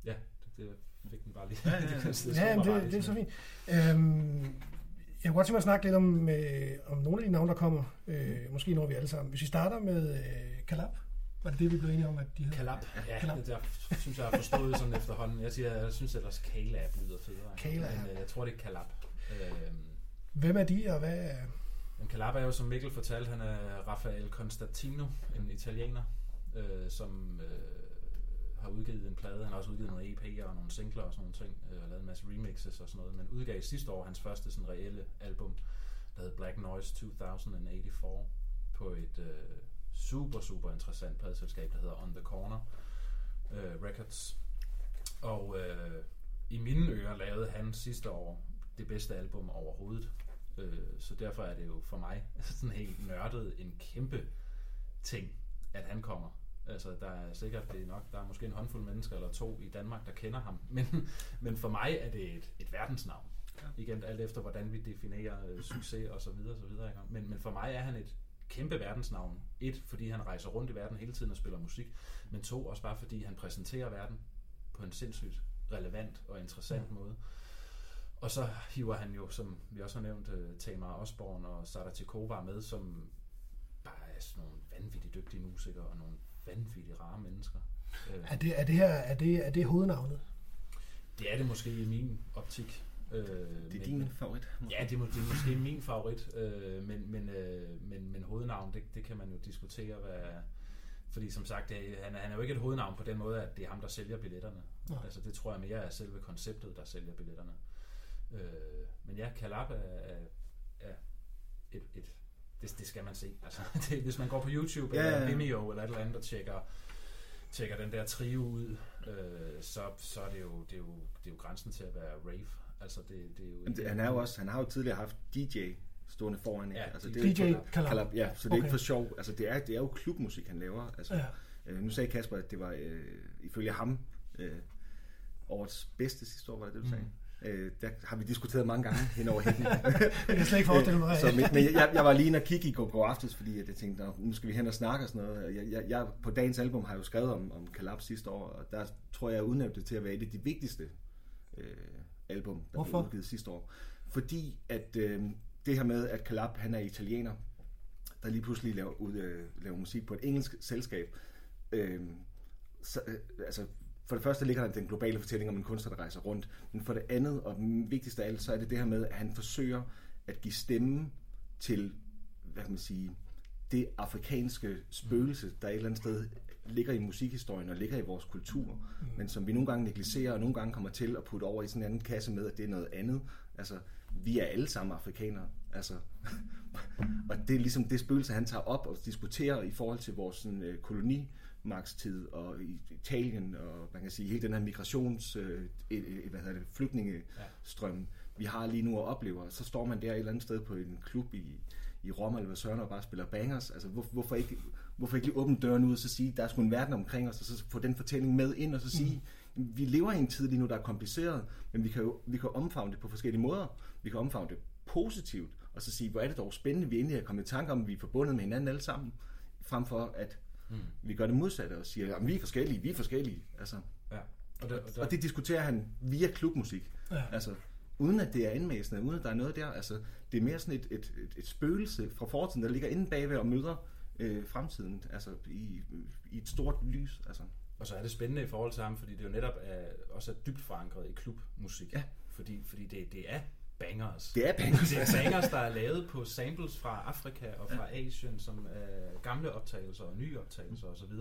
ja, det, det fik den bare lige. Ja, ja, *laughs* det, det, ja, det, det er så fint. Øhm, jeg kunne godt tænke mig at snakke lidt om, øh, om nogle af de navne, der kommer. Øh, måske når vi alle sammen. Hvis vi starter med øh, Kalab. Var det det, vi blev enige om, at de hedder? Kalab. Ja, Kalab. det der synes jeg har forstået sådan efterhånden. Jeg siger, jeg synes ellers Kalab lyder federe. Kalab. Men øh, jeg tror, det er Kalab. Øhm, Hvem er de, og hvad er... Men Calabria er jo, som Mikkel fortalte, han er Rafael Constantino, en italiener, øh, som øh, har udgivet en plade. Han har også udgivet nogle EP'er og nogle singler og sådan nogle ting, øh, og lavet en masse remixes og sådan noget, men udgav sidste år hans første sådan reelle album, der hed Black Noise 2084, på et øh, super, super interessant pladeselskab, der hedder On The Corner øh, Records. Og øh, i mine ører lavede han sidste år det bedste album overhovedet. Øh, så derfor er det jo for mig *laughs* sådan helt nørdet en kæmpe ting, at han kommer. Altså, der er sikkert, det er nok, der er måske en håndfuld mennesker eller to i Danmark, der kender ham. *laughs* Men, men for mig er det et, et verdensnavn. Ja. Igen, alt efter hvordan vi definerer øh, succes og så videre, så videre. Ikke? Men, men for mig er han et kæmpe verdensnavn. Et, fordi han rejser rundt i verden hele tiden og spiller musik. Men to, også bare fordi han præsenterer verden på en sindssygt relevant og interessant Mm. måde. Og så hiver han jo, som vi også har nævnt, uh, Tamar Osborne og Sara Tikova med, som bare er sådan nogle vanvittigt dygtige musikere og nogle vanvittigt rare mennesker. Øh, Er det, er det her er det, er det hovednavnet? det er det måske i min optik. Øh, Det er men- din favorit? måske? Ja, det er, må- det er måske min favorit, øh, men, men, øh, men, men hovednavn, det, det kan man jo diskutere, hvad, fordi som sagt, det, han, er, han er jo ikke et hovednavn på den måde, at det er ham, der sælger billetterne. Nej. Altså det tror jeg mere er selve konceptet, der sælger billetterne. Øh, men ja, Calab er, er, er et, et det, det skal man se. Altså, *laughs* det, hvis man går på YouTube Ja, eller ja. Vimeo eller et eller andet og tjekker, tjekker den der trio ud, øh, så, så er det jo, det er jo, det er jo grænsen til at være rave. Altså det, det er jo Jamen, det, han, er jo også, han har jo tidligere haft DJ stående foran. Ja, altså, DJ det er jo Kalab. Kalab, ja, så det er Okay. ikke for sjov. Altså, det er, det er jo klubmusik, han laver. Altså, Ja. øh, nu sagde Kasper, at det var øh, ifølge ham øh, årets bedste sidste år, var det det, du sagde? Øh, der har vi diskuteret mange gange hen over hækken. *laughs* Jeg kan slet ikke forestille mig, *laughs* så, men, men jeg, jeg var lige inde og kigge i går, går aftes, fordi jeg tænkte, "Nå, nu skal vi hen og snakke og sådan noget. Jeg, jeg, jeg, på dagens album har jeg jo skrevet om, om Kalab sidste år, og der tror jeg, jeg udnævnte det til at være et af de vigtigste øh, album, der Hvorfor? blev udgivet sidste år. Fordi at øh, det her med, at Kalab han er italiener, der lige pludselig laver, ud, øh, laver musik på et engelsk selskab. Øh, så, øh, altså, for det første ligger der den globale fortælling om en kunstner, der rejser rundt. Men for det andet, og vigtigst af alt, så er det det her med, at han forsøger at give stemme til, hvad kan man sige, det afrikanske spøgelse, der et eller andet sted ligger i musikhistorien og ligger i vores kultur, men som vi nogle gange negligerer og nogle gange kommer til at putte over i sådan en anden kasse med, at det er noget andet. Altså, vi er alle sammen afrikanere. Altså, *laughs* og det er ligesom det spøgelse, han tager op og diskuterer i forhold til vores sådan, øh, koloni øh, kolonimagtstid og i Italien og man kan sige hele den her migrations, øh, øh, hvad hedder det, flygtningestrøm, vi har lige nu og oplever. Så står man der et eller andet sted på en klub i, i Rom eller hvad Søren og bare spiller bangers. Altså, hvor, hvorfor, ikke, hvorfor ikke lige åbne døren ud og så sige, der er sgu en verden omkring os, og så få den fortælling med ind og så sige, mm. vi lever i en tid lige nu, der er kompliceret, men vi kan jo vi kan omfavne det på forskellige måder. Vi kan omfavne det positivt, og så sige, hvor er det dog spændende, vi endelig er kommet i tanke om, at vi er forbundet med hinanden alle sammen, frem for at mm. vi gør det modsatte og siger, at vi er forskellige, vi er forskellige. Altså, Ja. og, det, og, og det diskuterer han via klubmusik. Ja. Altså, uden at det er indmæsende, uden at der er noget der. Altså, det er mere sådan et, et, et, et spøgelse fra fortiden, der ligger inde bagved og møder øh, fremtiden, altså i, i et stort lys. Altså. Og så er det spændende i forhold til ham, fordi det jo netop er, også er dybt forankret i klubmusik. Ja. Fordi, fordi det, det er bangers. Det er bangers. Det er bangers, der er lavet på samples fra Afrika og fra Asien, som er gamle optagelser og nye optagelser osv.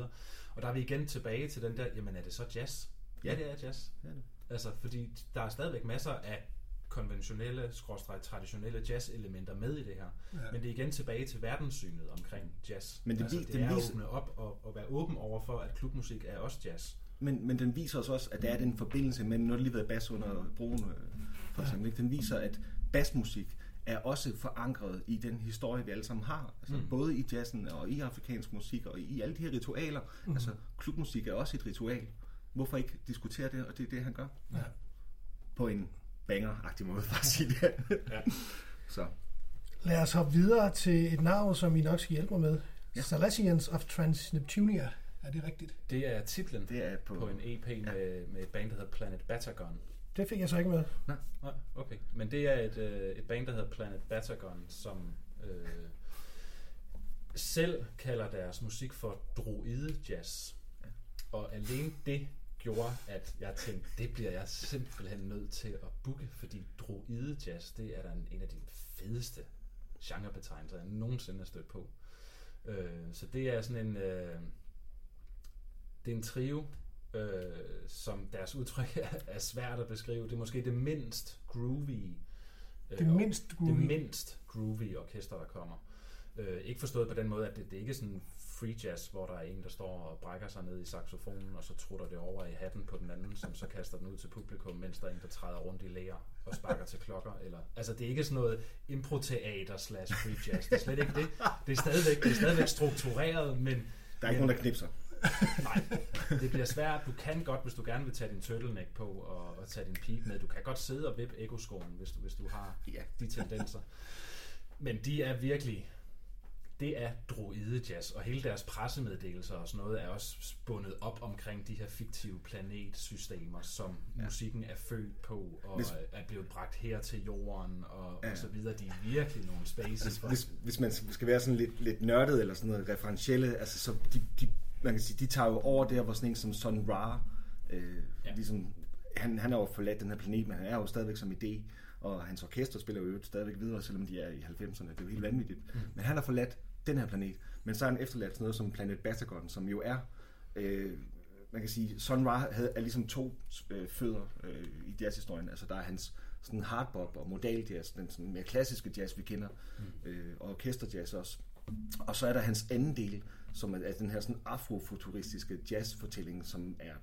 Og der er vi igen tilbage til den der, jamen er det så jazz? Ja, det er jazz. Ja, det. Altså, fordi der er stadigvæk masser af konventionelle, skråstreg, traditionelle jazz-elementer med i det her. Ja. Men det er igen tilbage til verdenssynet omkring jazz. Men det altså, det det er at viser- åbne op og, og være åben over for, at klubmusik er også jazz. Men, men den viser os også, at der er den forbindelse mellem, nu har lige været bas under broen, øh, for eksempel, ikke? den viser, at basmusik er også forankret i den historie, vi alle sammen har. Altså, mm. Både i jazzen og i afrikansk musik og i alle de her ritualer. Mm. Altså, klubmusik er også et ritual. Hvorfor ikke diskutere det, og det er det, han gør. Ja. På en banger-agtig måde, for at sige det. Ja. *laughs* Så, Lad os hoppe videre til et navn, som I nok skal hjælpe mig med. Ja. Ja. Salesians of Transneptunia. Er det rigtigt? Det er titlen det er på... på en EP med, med et band, der hedder Planet Batagon. Det fik jeg så ikke med. Nej, okay. Men det er et, øh, et band, der hedder Planet Batagon, som øh, selv kalder deres musik for droide jazz. Og alene det gjorde, at jeg tænkte, det bliver jeg simpelthen nødt til at booke, fordi droide jazz, det er da en, en af de fedeste genrebetegnelser, jeg nogensinde har stødt på. Øh, så det er sådan en, øh, det er en trio, øh, som deres udtryk er, er svært at beskrive. Det er måske det mindst groovy, øh, Det mindst groovy. det mindst groovy orkester, der kommer. Øh, ikke forstået på den måde, at det, det er ikke sådan free jazz, hvor der er en, der står og brækker sig ned i saxofonen, og så trutter det over i hatten på den anden, som så kaster den ud til publikum, mens der er en, der træder rundt i læger og sparker til klokker. Eller, altså, det er ikke sådan noget improteater slash free jazz. Det er slet ikke det. Det er stadigvæk, det er stadigvæk struktureret, men Der er ikke nogen, der knipser. Nej, det bliver svært. Du kan godt, hvis du gerne vil tage din turtleneck på og, og tage din peak med. Du kan godt sidde og vippe ekoskoen, hvis du, hvis du har Ja. de tendenser. Men de er virkelig... Det er droide jazz, og hele deres pressemeddelelser og sådan noget er også bundet op omkring de her fiktive planetsystemer, som ja. musikken er født på, og Hvis- er blevet bragt her til jorden, og, Ja. og så videre. De er virkelig nogle spaces. Altså, hvis, hvis man skal være sådan lidt, lidt nørdet eller sådan noget referentielle, altså så de, de, man kan sige, de tager jo over der, hvor sådan en som Sun Ra, øh, Ja. ligesom, han, han har jo forladt den her planet, men han er jo stadigvæk som idé, og hans orkester spiller jo stadigvæk videre, selvom de er i 90'erne, det er jo helt vanvittigt. Mm. Men han har forladt den her planet, men så har han efterladt sådan noget som Planet Batagon, som jo er, øh, man kan sige, Sun Ra havde, er ligesom to øh, fødder øh, i jazzhistorien, altså der er hans sådan hardbop og modal jazz, den sådan mere klassiske jazz, vi kender, mm. øh, og orkesterjazz også. Og så er der hans anden del, som er, er den her sådan afrofuturistiske jazzfortælling, som er,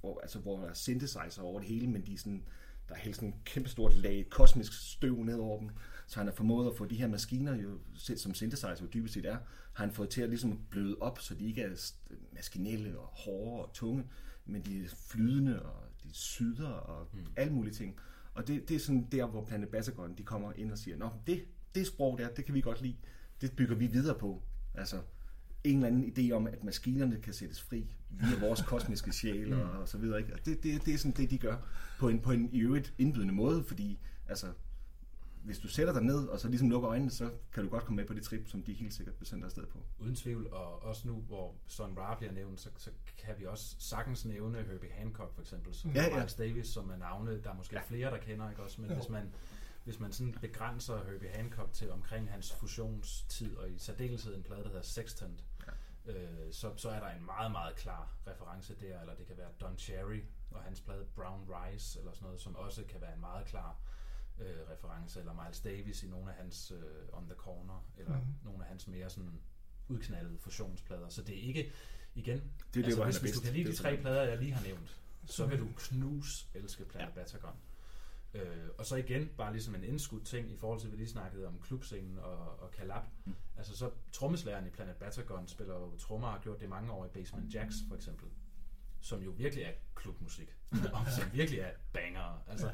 hvor, altså, hvor der er synthesizer over det hele, men de er sådan, der er helt sådan en kæmpe stort lag kosmisk støv ned over dem. Så han har formået at få de her maskiner, jo, som synthesizer jo dybest set er, har han fået til at ligesom bløde op, så de ikke er maskinelle og hårde og tunge, men de er flydende og de syder og mm. alle mulige ting. Og det, det er sådan der, hvor Planet Batagon, de kommer ind og siger, Nå, det, det sprog der, det kan vi godt lide. Det bygger vi videre på. Altså, en eller anden idé om, at maskinerne kan sættes fri via vores kosmiske sjæl og, og så videre. Ikke? Og det, det, det er sådan det, de gør på en, på en i øvrigt indbydende måde, fordi altså, hvis du sætter dig ned og så ligesom lukker øjnene, så kan du godt komme med på det trip, som de helt sikkert sende dig afsted på. Uden tvivl, og også nu, hvor Son Ra bliver nævnt, så, så kan vi også sagtens nævne Herbie Hancock for eksempel, som Ja, ja. Miles Davis, som er navne, der er måske ja. flere, der kender, ikke også? Men Jo. hvis man, hvis man sådan begrænser Herbie Hancock til omkring hans fusionstid, og i særdeleshed en plade, der hedder Sextant. Øh, så, så er der en meget, meget klar reference der, eller det kan være Don Cherry og hans plade Brown Rice, eller sådan noget, som også kan være en meget klar øh, reference, eller Miles Davis i nogle af hans øh, On the Corner, eller mm. nogle af hans mere sådan udknaldede fusionsplader. Så det er ikke, igen, Det er altså, det, han hvis, hvis du kan lide de tre plader, jeg lige har nævnt, så vil du knus elske Planet ja. Batagon. Øh, og så igen, bare ligesom en indskudt ting i forhold til, vi lige snakkede om klubscenen og, og Kalab. Mm. Altså så trommeslæren i Planet Batagon spiller jo trommer og har gjort det mange år i Basement Jacks for eksempel som jo virkelig er klubmusik, og som virkelig er banger. Altså,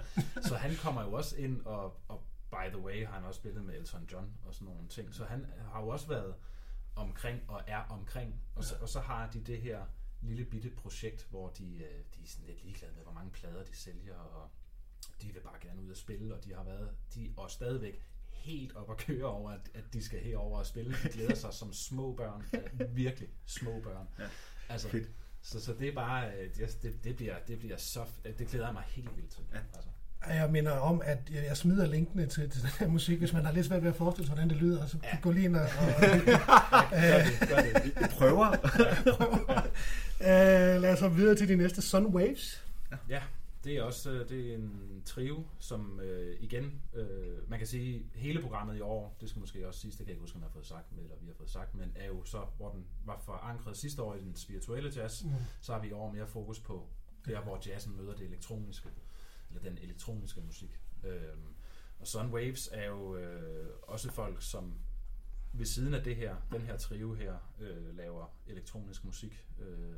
så han kommer jo også ind og, og by the way har han også spillet med Elton John og sådan nogle ting. Så han har jo også været omkring og er omkring. Og så, og så har de det her lille bitte projekt, hvor de, øh, de er sådan lidt ligeglade med, hvor mange plader de sælger, og de vil bare gerne ud og spille, og de har været, de er stadigvæk helt op at køre over, at, at de skal herover og spille. De glæder sig som små børn, ja, virkelig små børn. Ja. Altså, Fedt. så, så det er bare, øh, det, det, bliver, det bliver så, det glæder jeg mig helt vildt til. Ja. Altså. Jeg minder om, at jeg smider linkene til, til den her musik, hvis man har lidt svært ved at forestille sig, hvordan det lyder. Så ja. gå lige ind og... *laughs* og Gør det, gør det. *laughs* Jeg prøver. øh, lad os så videre til de næste Sun Waves. Ja, det er også øh, det er en trio, som øh, igen, øh, man kan sige, hele programmet i år, det skal måske også siges, det kan jeg ikke huske, om jeg har fået sagt, eller vi har fået sagt, men er jo så, hvor den var forankret sidste år i den spirituelle jazz, mm. så har vi i år mere fokus på der, hvor jazzen møder det elektroniske, eller den elektroniske musik. Øhm, og Sun Waves er jo øh, også folk, som ved siden af det her, den her trio her, øh, laver elektronisk musik. Øh,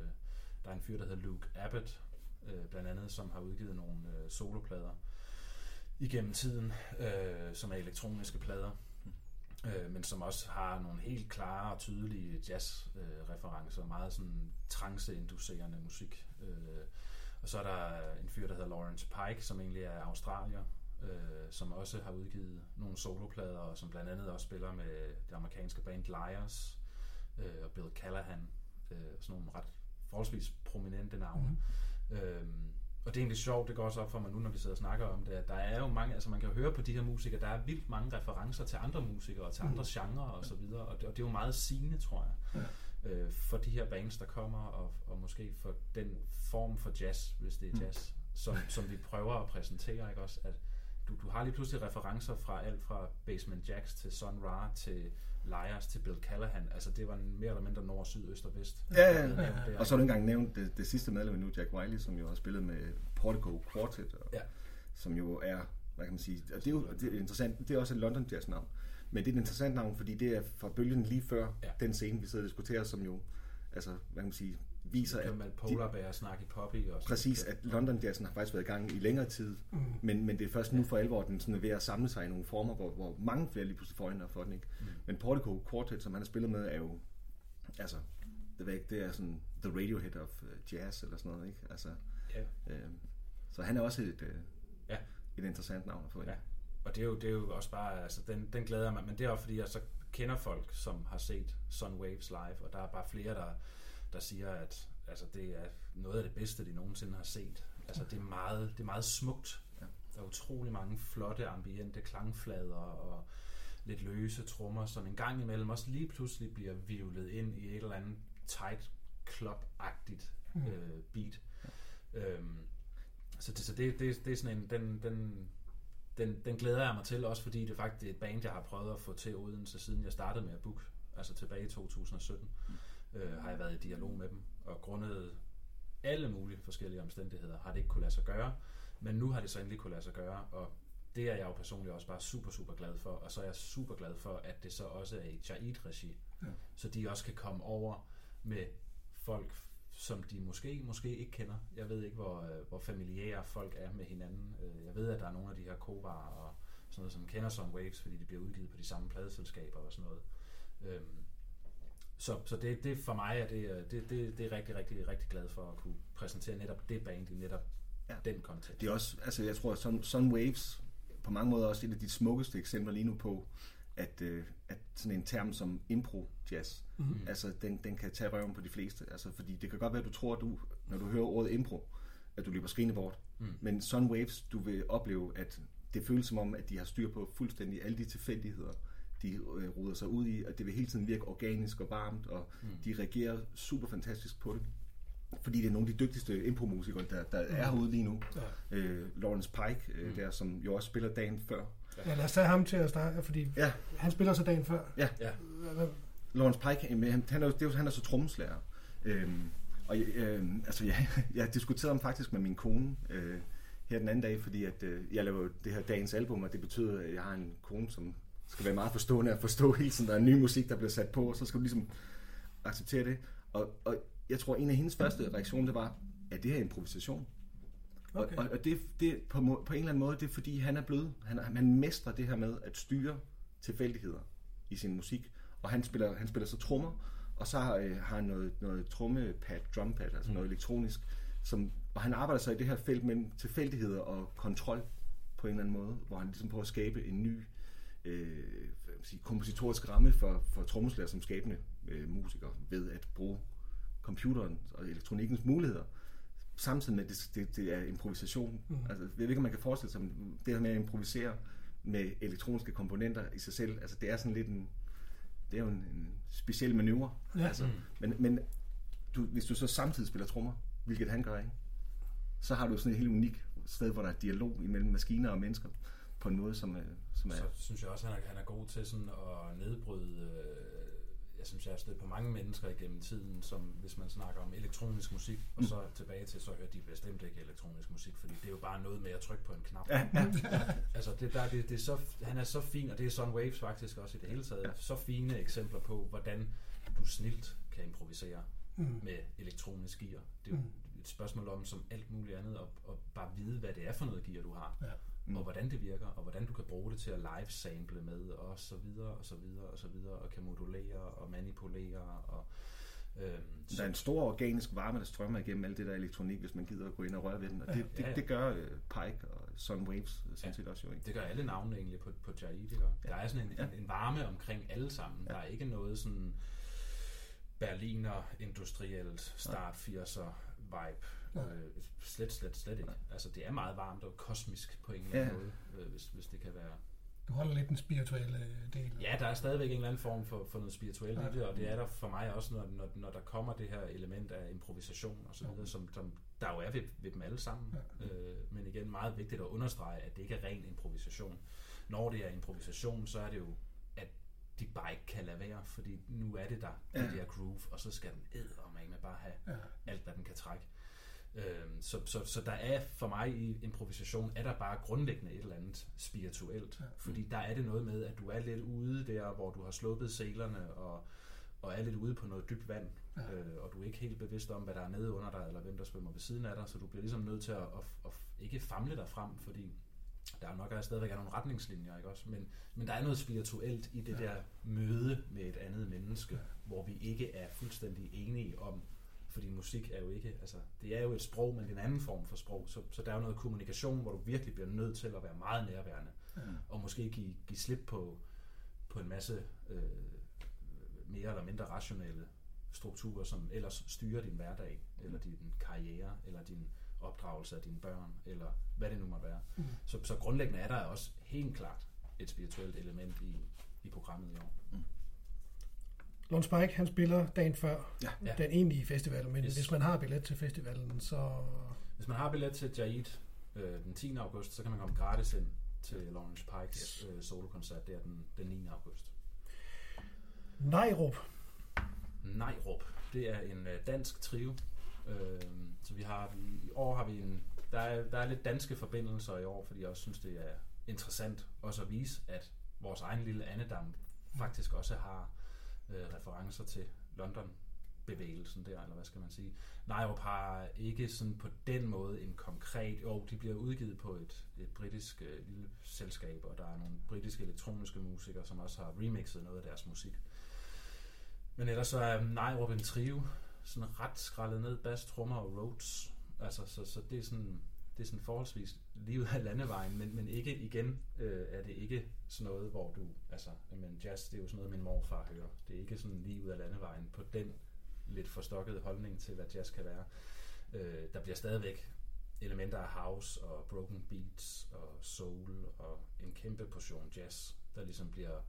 der er en fyr, der hedder Luke Abbott, øh, blandt andet, som har udgivet nogle øh, soloplader igennem tiden, øh, som er elektroniske plader, øh, men som også har nogle helt klare og tydelige jazz-referencer, øh, meget sådan trance-inducerende musik. Øh, og så er der en fyr, der hedder Lawrence Pike, som egentlig er australier, øh, som også har udgivet nogle soloplader, og som blandt andet også spiller med det amerikanske band Liars, øh, og Bill Callahan, øh, sådan nogle ret forholdsvis prominente navne. Mm. Øhm, og det er egentlig sjovt, det går også op for mig nu, når vi sidder og snakker om det, at der er jo mange, altså man kan jo høre på de her musikere, der er vildt mange referencer til andre musikere, og til andre genrer og så videre, og det, og det er jo meget sigende, tror jeg, ja. øh, for de her bands, der kommer, og, og måske for den form for jazz, hvis det er jazz, mm. som, som vi prøver at præsentere, ikke også, at du, du har lige pludselig referencer fra alt fra Basement Jacks til Sun Ra til Liars til Bill Callahan. Altså det var mere eller mindre nord, syd, øst og vest. Ja, ja, ja. Der, og så har du engang nævnt det, det sidste medlem nu, Jack Wiley, som jo har spillet med Portico Quartet, og, ja. som jo er, hvad kan man sige, og det er jo det er interessant, det er også et London Jazz navn, men det er et interessant navn, fordi det er fra bølgen lige før ja. den scene, vi sidder og diskuterer, som jo, altså, hvad kan man sige, viser, at... Man polarbear snak i poppy og Præcis, at London Jazzen har faktisk været i gang i længere tid, mm. men, men det er først nu for alvor, den sådan er ved at samle sig i nogle former, hvor, hvor mange flere lige pludselig får øjnene for den. Ikke? Mm. Men Portico Quartet, som han har spillet med, er jo, altså, det, ikke, det er sådan the Radiohead of uh, jazz, eller sådan noget, ikke? Altså, ja. øh, så han er også et, øh, ja. et interessant navn at få. Ja. Og det er, jo, det er jo også bare, altså, den, den glæder mig, men det er også fordi, jeg så kender folk, som har set Sun Waves live, og der er bare flere, der, der siger, at altså det er noget af det bedste, de nogensinde har set. Altså det er meget, det er meget smukt. Ja. Der er utrolig mange flotte ambiente klangflader og lidt løse trommer, som en gang imellem også lige pludselig bliver vivlet ind i et eller andet tight club-agtigt mm. øh, beat. Ja. Øhm, så det, så det, det, det er sådan en, den, den, den, den glæder jeg mig til, også fordi det faktisk er et band, jeg har prøvet at få til Odense, siden jeg startede med at book, altså tilbage i 2017, mm. Øh, har jeg været i dialog med dem og grundet alle mulige forskellige omstændigheder har det ikke kunne lade sig gøre, men nu har det så endelig kunne lade sig gøre, og det er jeg jo personligt også bare super, super glad for, og så er jeg super glad for, at det så også er i Chaid-regi, ja. så de også kan komme over med folk, som de måske, måske ikke kender. Jeg ved ikke, hvor, hvor familiære folk er med hinanden. Jeg ved, at der er nogle af de her kovarer og sådan noget, som kender som Waves, fordi de bliver udgivet på de samme pladeselskaber og sådan noget. Øhm, så, så det, det for mig er det, det, det, det er rigtig, rigtig, rigtig glad for at kunne præsentere netop det band i netop ja. den kontekst. Det er også, altså jeg tror, at Sun, Sun Waves på mange måder også et af de smukkeste eksempler lige nu på, at, øh, at sådan en term som impro-jazz, mm-hmm. altså den, den kan tage røven på de fleste. Altså, fordi det kan godt være, at du tror, at du, når du hører ordet impro, at du løber skrigende bort. Mm. Men Sun Waves, du vil opleve, at det føles som om, at de har styr på fuldstændig alle de tilfældigheder, de øh, ruder sig ud i, at det vil hele tiden virke organisk og varmt, og mm. de reagerer super fantastisk på det. Fordi det er nogle af de dygtigste impromusikere, der, der mm. er herude lige nu. Ja. Øh, Lawrence Pike, øh, mm. der som jo også spiller dagen før. Ja, lad os tage ham til at starte, fordi ja. han spiller så dagen før. Ja. ja. Lawrence Pike, han, han, er, det er, han er så trommeslager. Øhm, og øh, altså, jeg, *laughs* jeg diskuterede ham faktisk med min kone øh, her den anden dag, fordi at, øh, jeg laver det her dagens album, og det betyder, at jeg har en kone, som skal være meget forstående at forstå hele tiden, der er ny musik, der bliver sat på, og så skal du ligesom acceptere det. Og, og jeg tror, en af hendes første reaktioner, det var, at det her improvisation? Okay. Og, og, det, det på, må- på en eller anden måde, det er fordi, han er blød. Han, han mestrer det her med at styre tilfældigheder i sin musik. Og han spiller, han spiller så trommer, og så har, øh, har han noget, noget trommepad, drumpad, altså mm. noget elektronisk. Som, og han arbejder så i det her felt mellem tilfældigheder og kontrol på en eller anden måde, hvor han ligesom prøver at skabe en ny øh, sige, kompositorisk ramme for, for trommeslager som skabende øh, musiker ved at bruge computeren og elektronikkens muligheder samtidig med, at det, det, det er improvisation. Mm. Altså, jeg ved ikke, om man kan forestille sig, det her med at improvisere med elektroniske komponenter i sig selv, altså det er sådan lidt en, det er jo en, en speciel manøvre. Ja. Altså, men men du, hvis du så samtidig spiller trommer, hvilket han gør, ikke? så har du sådan et helt unikt sted, hvor der er dialog imellem maskiner og mennesker, på en måde, som, som er... Så synes jeg også, at han er, han er god til sådan at nedbryde... Øh, jeg synes, jeg har stødt på mange mennesker igennem tiden, som hvis man snakker om elektronisk musik, og Mm. så tilbage til, så hører de bestemt ikke elektronisk musik, fordi det er jo bare noget med at trykke på en knap. Ja, ja. *laughs* Altså, det, der, det, det er så, han er så fin, og det er Sun Waves faktisk også i det hele taget, Ja. så fine eksempler på, hvordan du snilt kan improvisere Mm. med elektronisk gear. Det er jo et spørgsmål om, som alt muligt andet, at, at bare vide, hvad det er for noget gear, du har, Ja. Mm. og hvordan det virker, og hvordan du kan bruge det til at live-sample med, og så videre, og så videre, og så videre, og kan modulere og manipulere, og øhm, Der er en stor organisk varme, der strømmer igennem alt det der elektronik, hvis man gider at gå ind og røre ved den. Og det, Ja, det, ja. det gør øh, Pike og Sun Waves øh, sådan Ja. set også jo. Ikke? Det gør alle navnene egentlig på, på Jaid, ikke? Der er sådan en, Ja. en, en varme omkring alle sammen. Ja. Der er ikke noget sådan Berliner industrielt start 80'er vibe. Nej. Øh, slet, slet, slet ikke. Altså, det er meget varmt og kosmisk på en eller anden Ja. måde, øh, hvis, hvis det kan være. Du holder lidt den spirituelle del. Ja, der er stadigvæk en eller anden form for, for noget spirituelt Ja. i det, og det er der for mig også, når, når, når der kommer det her element af improvisation og så videre, som, som der jo er ved, ved dem alle sammen. Ja. Øh, men igen, meget vigtigt at understrege, at det ikke er ren improvisation. Når det er improvisation, så er det jo, at de bare ikke kan lade være, fordi nu er det der, det Ja. der groove, og så skal den eddermame bare have Ja. alt, hvad den kan trække. Øhm, så, så, så der er for mig i improvisation, er der bare grundlæggende et eller andet spirituelt. Ja. Ja. Fordi der er det noget med, at du er lidt ude der, hvor du har sluppet selerne og, og er lidt ude på noget dybt vand. Ja. Ja. Øh, og du er ikke helt bevidst om, hvad der er nede under dig, eller hvem der svømmer ved siden af dig. Så du bliver ligesom nødt til at, at, at ikke famle dig frem, fordi der er nok er stadigvæk er nogle retningslinjer, ikke også? Men, men der er noget spirituelt i det Ja. ja. der møde med et andet menneske, hvor vi ikke er fuldstændig enige om, fordi musik er jo ikke, altså det er jo et sprog, men det er en anden form for sprog, så, så der er jo noget kommunikation, hvor du virkelig bliver nødt til at være meget nærværende, Ja. og måske give, give slip på, på en masse øh, mere eller mindre rationelle strukturer, som ellers styrer din hverdag, eller din karriere, eller din opdragelse af dine børn, eller hvad det nu måtte være. Mm. Så, så grundlæggende er der også helt klart et spirituelt element i, i programmet i år. Lon Spike, han spiller dagen før Ja. Ja. den egentlige festival, men Yes. hvis man har billet til festivalen, så... Hvis man har billet til Jaid øh, den 10. august, så kan man komme gratis ind til Lawrence Pikes øh, solokoncert der den, den 9. august. Nejrup. Nejrup, det er en øh, dansk trio. Øh, så vi har, vi, i år har vi en, der er, der er lidt danske forbindelser i år, fordi jeg også synes, det er interessant også at vise, at vores egen lille Annedam faktisk også har øh, referencer til London bevægelsen der, eller hvad skal man sige. Nejrup har ikke sådan på den måde en konkret, jo, de bliver udgivet på et, et britisk øh, lille selskab, og der er nogle britiske elektroniske musikere, som også har remixet noget af deres musik. Men ellers så er Nejrup en trio, sådan ret skrællet ned, bass, trommer og Rhodes. Altså, så, så det er sådan, det er sådan forholdsvis lige ud af landevejen, men, men ikke igen øh, er det ikke sådan noget, hvor du, altså, men jazz, det er jo sådan noget, min morfar hører. Det er ikke sådan lige ud af landevejen på den lidt forstokkede holdning til, hvad jazz kan være. Øh, der bliver stadigvæk elementer af house og broken beats og soul og en kæmpe portion jazz, der ligesom bliver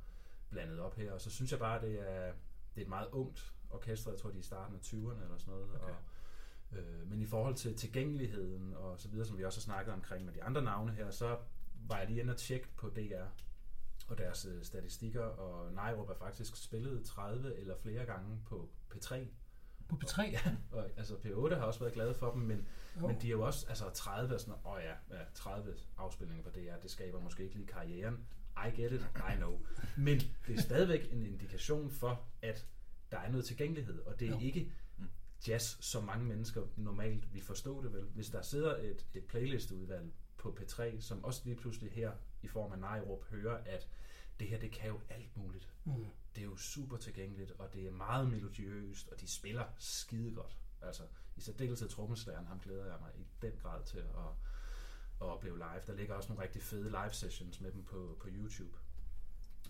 blandet op her. Og så synes jeg bare, det er, det er et meget ungt orkester. Jeg tror, de er i starten af 20'erne eller sådan noget. Okay. Og, øh, men i forhold til tilgængeligheden og så videre, som vi også har snakket omkring med de andre navne her, så var jeg lige inde og tjekke på DR og deres øh, statistikker, og Nejrup er faktisk spillet 30 eller flere gange på P3. På P3, ja. Og, altså P8 har også været glade for dem, men, Jo. men de er jo også, altså 30 og sådan åh ja, ja, 30 afspilninger på DR, det skaber måske ikke lige karrieren. I get it, I know. Men det er stadigvæk en indikation for, at der er noget tilgængelighed, og det er Jo. ikke jazz, som mange mennesker normalt vil forstå det vel. Hvis der sidder et, et playlistudvalg på P3, som også lige pludselig her i form af Nejrup hører, at det her, det kan jo alt muligt. Mm. Det er jo super tilgængeligt, og det er meget melodiøst, og de spiller skide godt. Altså, i særdeleshed trommeslæren, ham glæder jeg mig i den grad til at, at opleve live. Der ligger også nogle rigtig fede live sessions med dem på, på YouTube,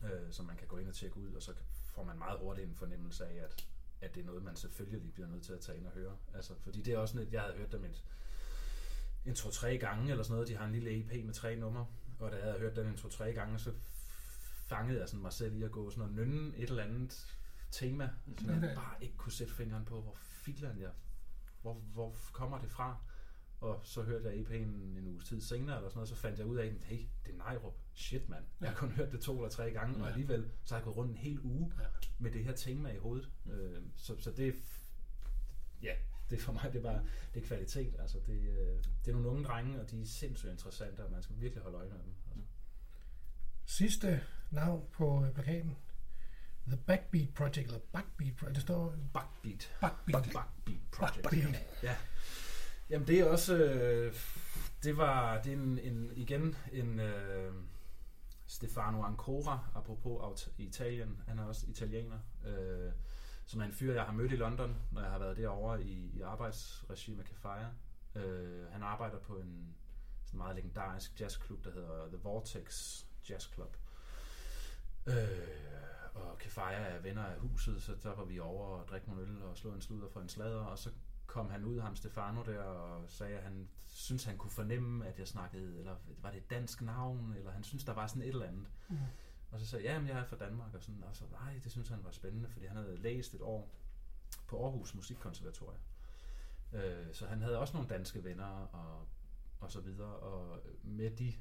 øh, som man kan gå ind og tjekke ud, og så får man meget hurtigt en fornemmelse af, at, at det er noget, man selvfølgelig bliver nødt til at tage ind og høre. Altså, fordi det er også sådan jeg havde hørt dem et, en to-tre gange eller sådan noget. De har en lille EP med tre numre, og da jeg havde hørt den en to-tre gange, så fangede jeg sådan mig selv i at gå sådan og nynne et eller andet tema, som jeg bare ikke kunne sætte fingeren på, hvor filan jeg, hvor, hvor kommer det fra? Og så hørte jeg EP'en en uges tid senere, eller sådan noget, så fandt jeg ud af, hey, det er Nejrup. Shit, mand. Jeg har kun hørt det to eller tre gange, og Ja. alligevel så har jeg gået rundt en hel uge Ja. Med det her tema i hovedet. Øh, så, så det ja, det for mig, det er bare, det er kvalitet. Altså, det, øh, det er nogle unge drenge, og de er sindssygt interessante, og man skal virkelig holde øje med dem. Altså. Sidste navn på øh, plakaten. The Backbeat Project, eller Backbeat Project. Det står Backbeat. Backbeat. Backbeat Project. Backbeat. Ja. Jamen det er også, øh, det var, det er en, en, igen en øh, Stefano Ancora, apropos Italien, han er også italiener, øh, som er en fyr, jeg har mødt i London, når jeg har været derovre i, i arbejdsregi med Kefaya. Øh, han arbejder på en sådan meget legendarisk jazzklub, der hedder The Vortex Jazz Club. Øh, og Kefaya er venner af huset, så der var vi over og drikke nogle øl og slå en sludder for en sladder, og så kom han ud, ham Stefano der, og sagde, at han synes, han kunne fornemme, at jeg snakkede, eller var det et dansk navn, eller han synes, der var sådan et eller andet. Mm. Og så sagde jeg, jamen jeg er fra Danmark, og sådan, og så, nej, det synes han var spændende, fordi han havde læst et år på Aarhus Musikkonservatorium. Øh, så han havde også nogle danske venner, og, og så videre, og med de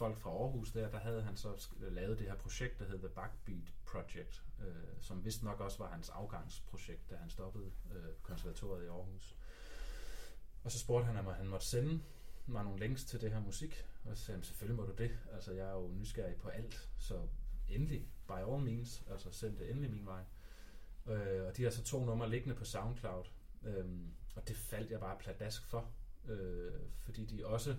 folk fra Aarhus der, der havde han så lavet det her projekt, der hed The Backbeat Project, øh, som vist nok også var hans afgangsprojekt, da han stoppede øh, konservatoriet i Aarhus. Og så spurgte han, om han måtte sende mig nogle links til det her musik, og så sagde han, selvfølgelig må du det. Altså, jeg er jo nysgerrig på alt, så endelig, by all means, altså send det endelig min vej. Øh, og de har så to numre liggende på SoundCloud, øh, og det faldt jeg bare pladask for, øh, fordi de også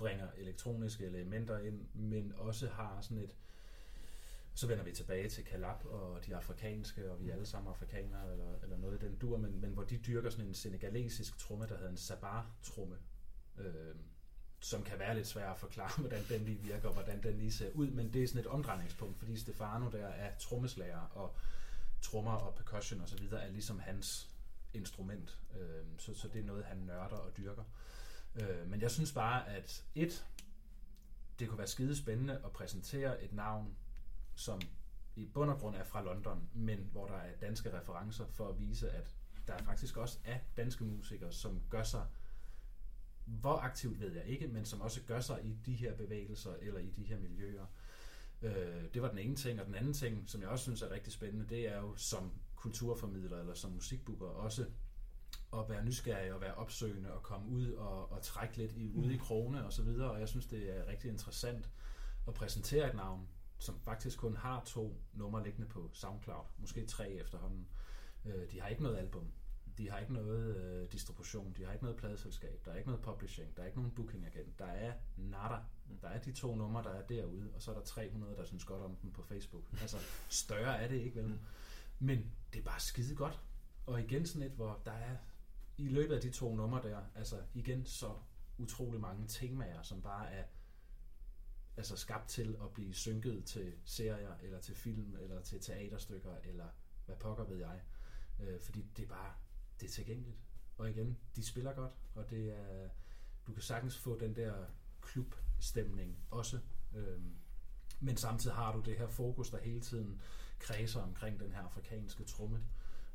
bringer elektroniske elementer ind, men også har sådan et så vender vi tilbage til Kalab og de afrikanske, og vi er alle sammen afrikanere, eller, eller noget i den dur, men, men hvor de dyrker sådan en senegalesisk tromme, der hedder en sabar-tromme, øh, som kan være lidt svær at forklare, *laughs* hvordan den lige virker, og hvordan den lige ser ud, men det er sådan et omdrejningspunkt, fordi Stefano der er trommeslager, og trommer og percussion og så videre er ligesom hans instrument, øh, så, så det er noget, han nørder og dyrker. Øh, Øh, men jeg synes bare, at et, det kunne være skide spændende at præsentere et navn, som i bund og grund er fra London, men hvor der er danske referencer for at vise, at der faktisk også er danske musikere, som gør sig, hvor aktivt ved jeg ikke, men som også gør sig i de her bevægelser eller i de her miljøer. Øh, det var den ene ting, og den anden ting, som jeg også synes er rigtig spændende, det er jo som kulturformidler eller som musikbooker også at være nysgerrig og være opsøgende og komme ud og, og trække lidt i, ude i krone og så videre, og jeg synes, det er rigtig interessant at præsentere et navn, som faktisk kun har to numre liggende på SoundCloud, måske tre efterhånden. Øh, de har ikke noget album, de har ikke noget øh, distribution, de har ikke noget pladeselskab, der er ikke noget publishing, der er ikke nogen booking agent, der er nada. Der er de to numre, der er derude, og så er der 300, der synes godt om dem på Facebook. Altså, større er det ikke, vel? Men det er bare skide godt. Og igen sådan et, hvor der er i løbet af de to numre der, altså igen så utrolig mange temaer, som bare er altså skabt til at blive synket til serier, eller til film, eller til teaterstykker, eller hvad pokker ved jeg. Øh, fordi det er bare, det er tilgængeligt. Og igen, de spiller godt, og det er, du kan sagtens få den der klubstemning også. Øhm, men samtidig har du det her fokus, der hele tiden kredser omkring den her afrikanske tromme.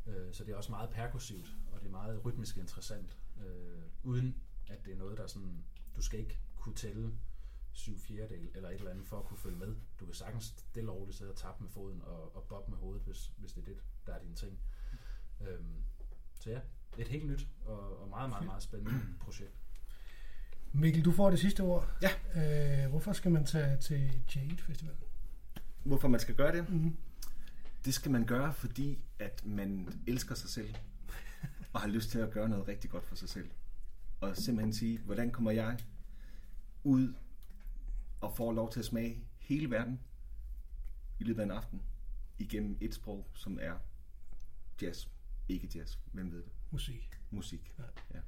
Øh, så det er også meget perkussivt, det er meget rytmisk interessant, øh, uden at det er noget, der sådan, du skal ikke kunne tælle syv fjerdedel eller et eller andet for at kunne følge med. Du kan sagtens stille og roligt sidde og tappe med foden og, og boppe med hovedet, hvis, hvis det er det, der er din ting. Øhm, så ja, et helt nyt og, og meget, meget, meget spændende *clears throat* projekt. Mikkel, du får det sidste ord. Ja. Øh, hvorfor skal man tage til Jade Festival? Hvorfor man skal gøre det? Mm-hmm. Det skal man gøre, fordi at man elsker sig selv. Og har lyst til at gøre noget rigtig godt for sig selv. Og simpelthen sige, hvordan kommer jeg ud og får lov til at smage hele verden i løbet af en aften igennem et sprog, som er jazz. Ikke jazz, hvem ved det? Musik. Musik. Ja. Ja.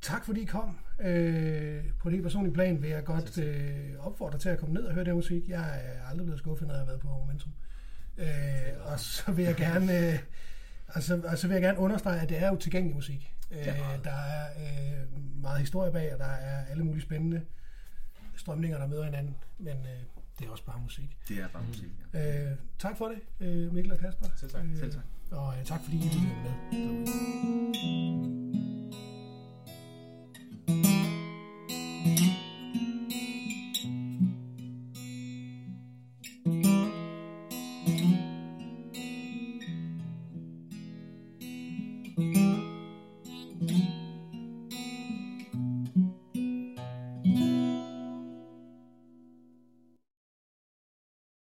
Tak fordi I kom. Øh, på det helt personlige plan vil jeg godt øh, opfordre til at komme ned og høre den musik. Jeg er aldrig blevet skuffet, når jeg har været på Momentum. Øh, og så vil jeg gerne... Øh, altså, altså vil jeg gerne understrege, at det er jo tilgængelig musik. Øh, der er øh, meget historie bag, og der er alle mulige spændende strømninger, der møder hinanden. Men øh, det er også bare musik. Det er bare musik. Ja. Øh, tak for det, øh, Mikkel og Kasper. Selv tak. Øh, Selv tak. Og øh, tak fordi I lyttede med derude.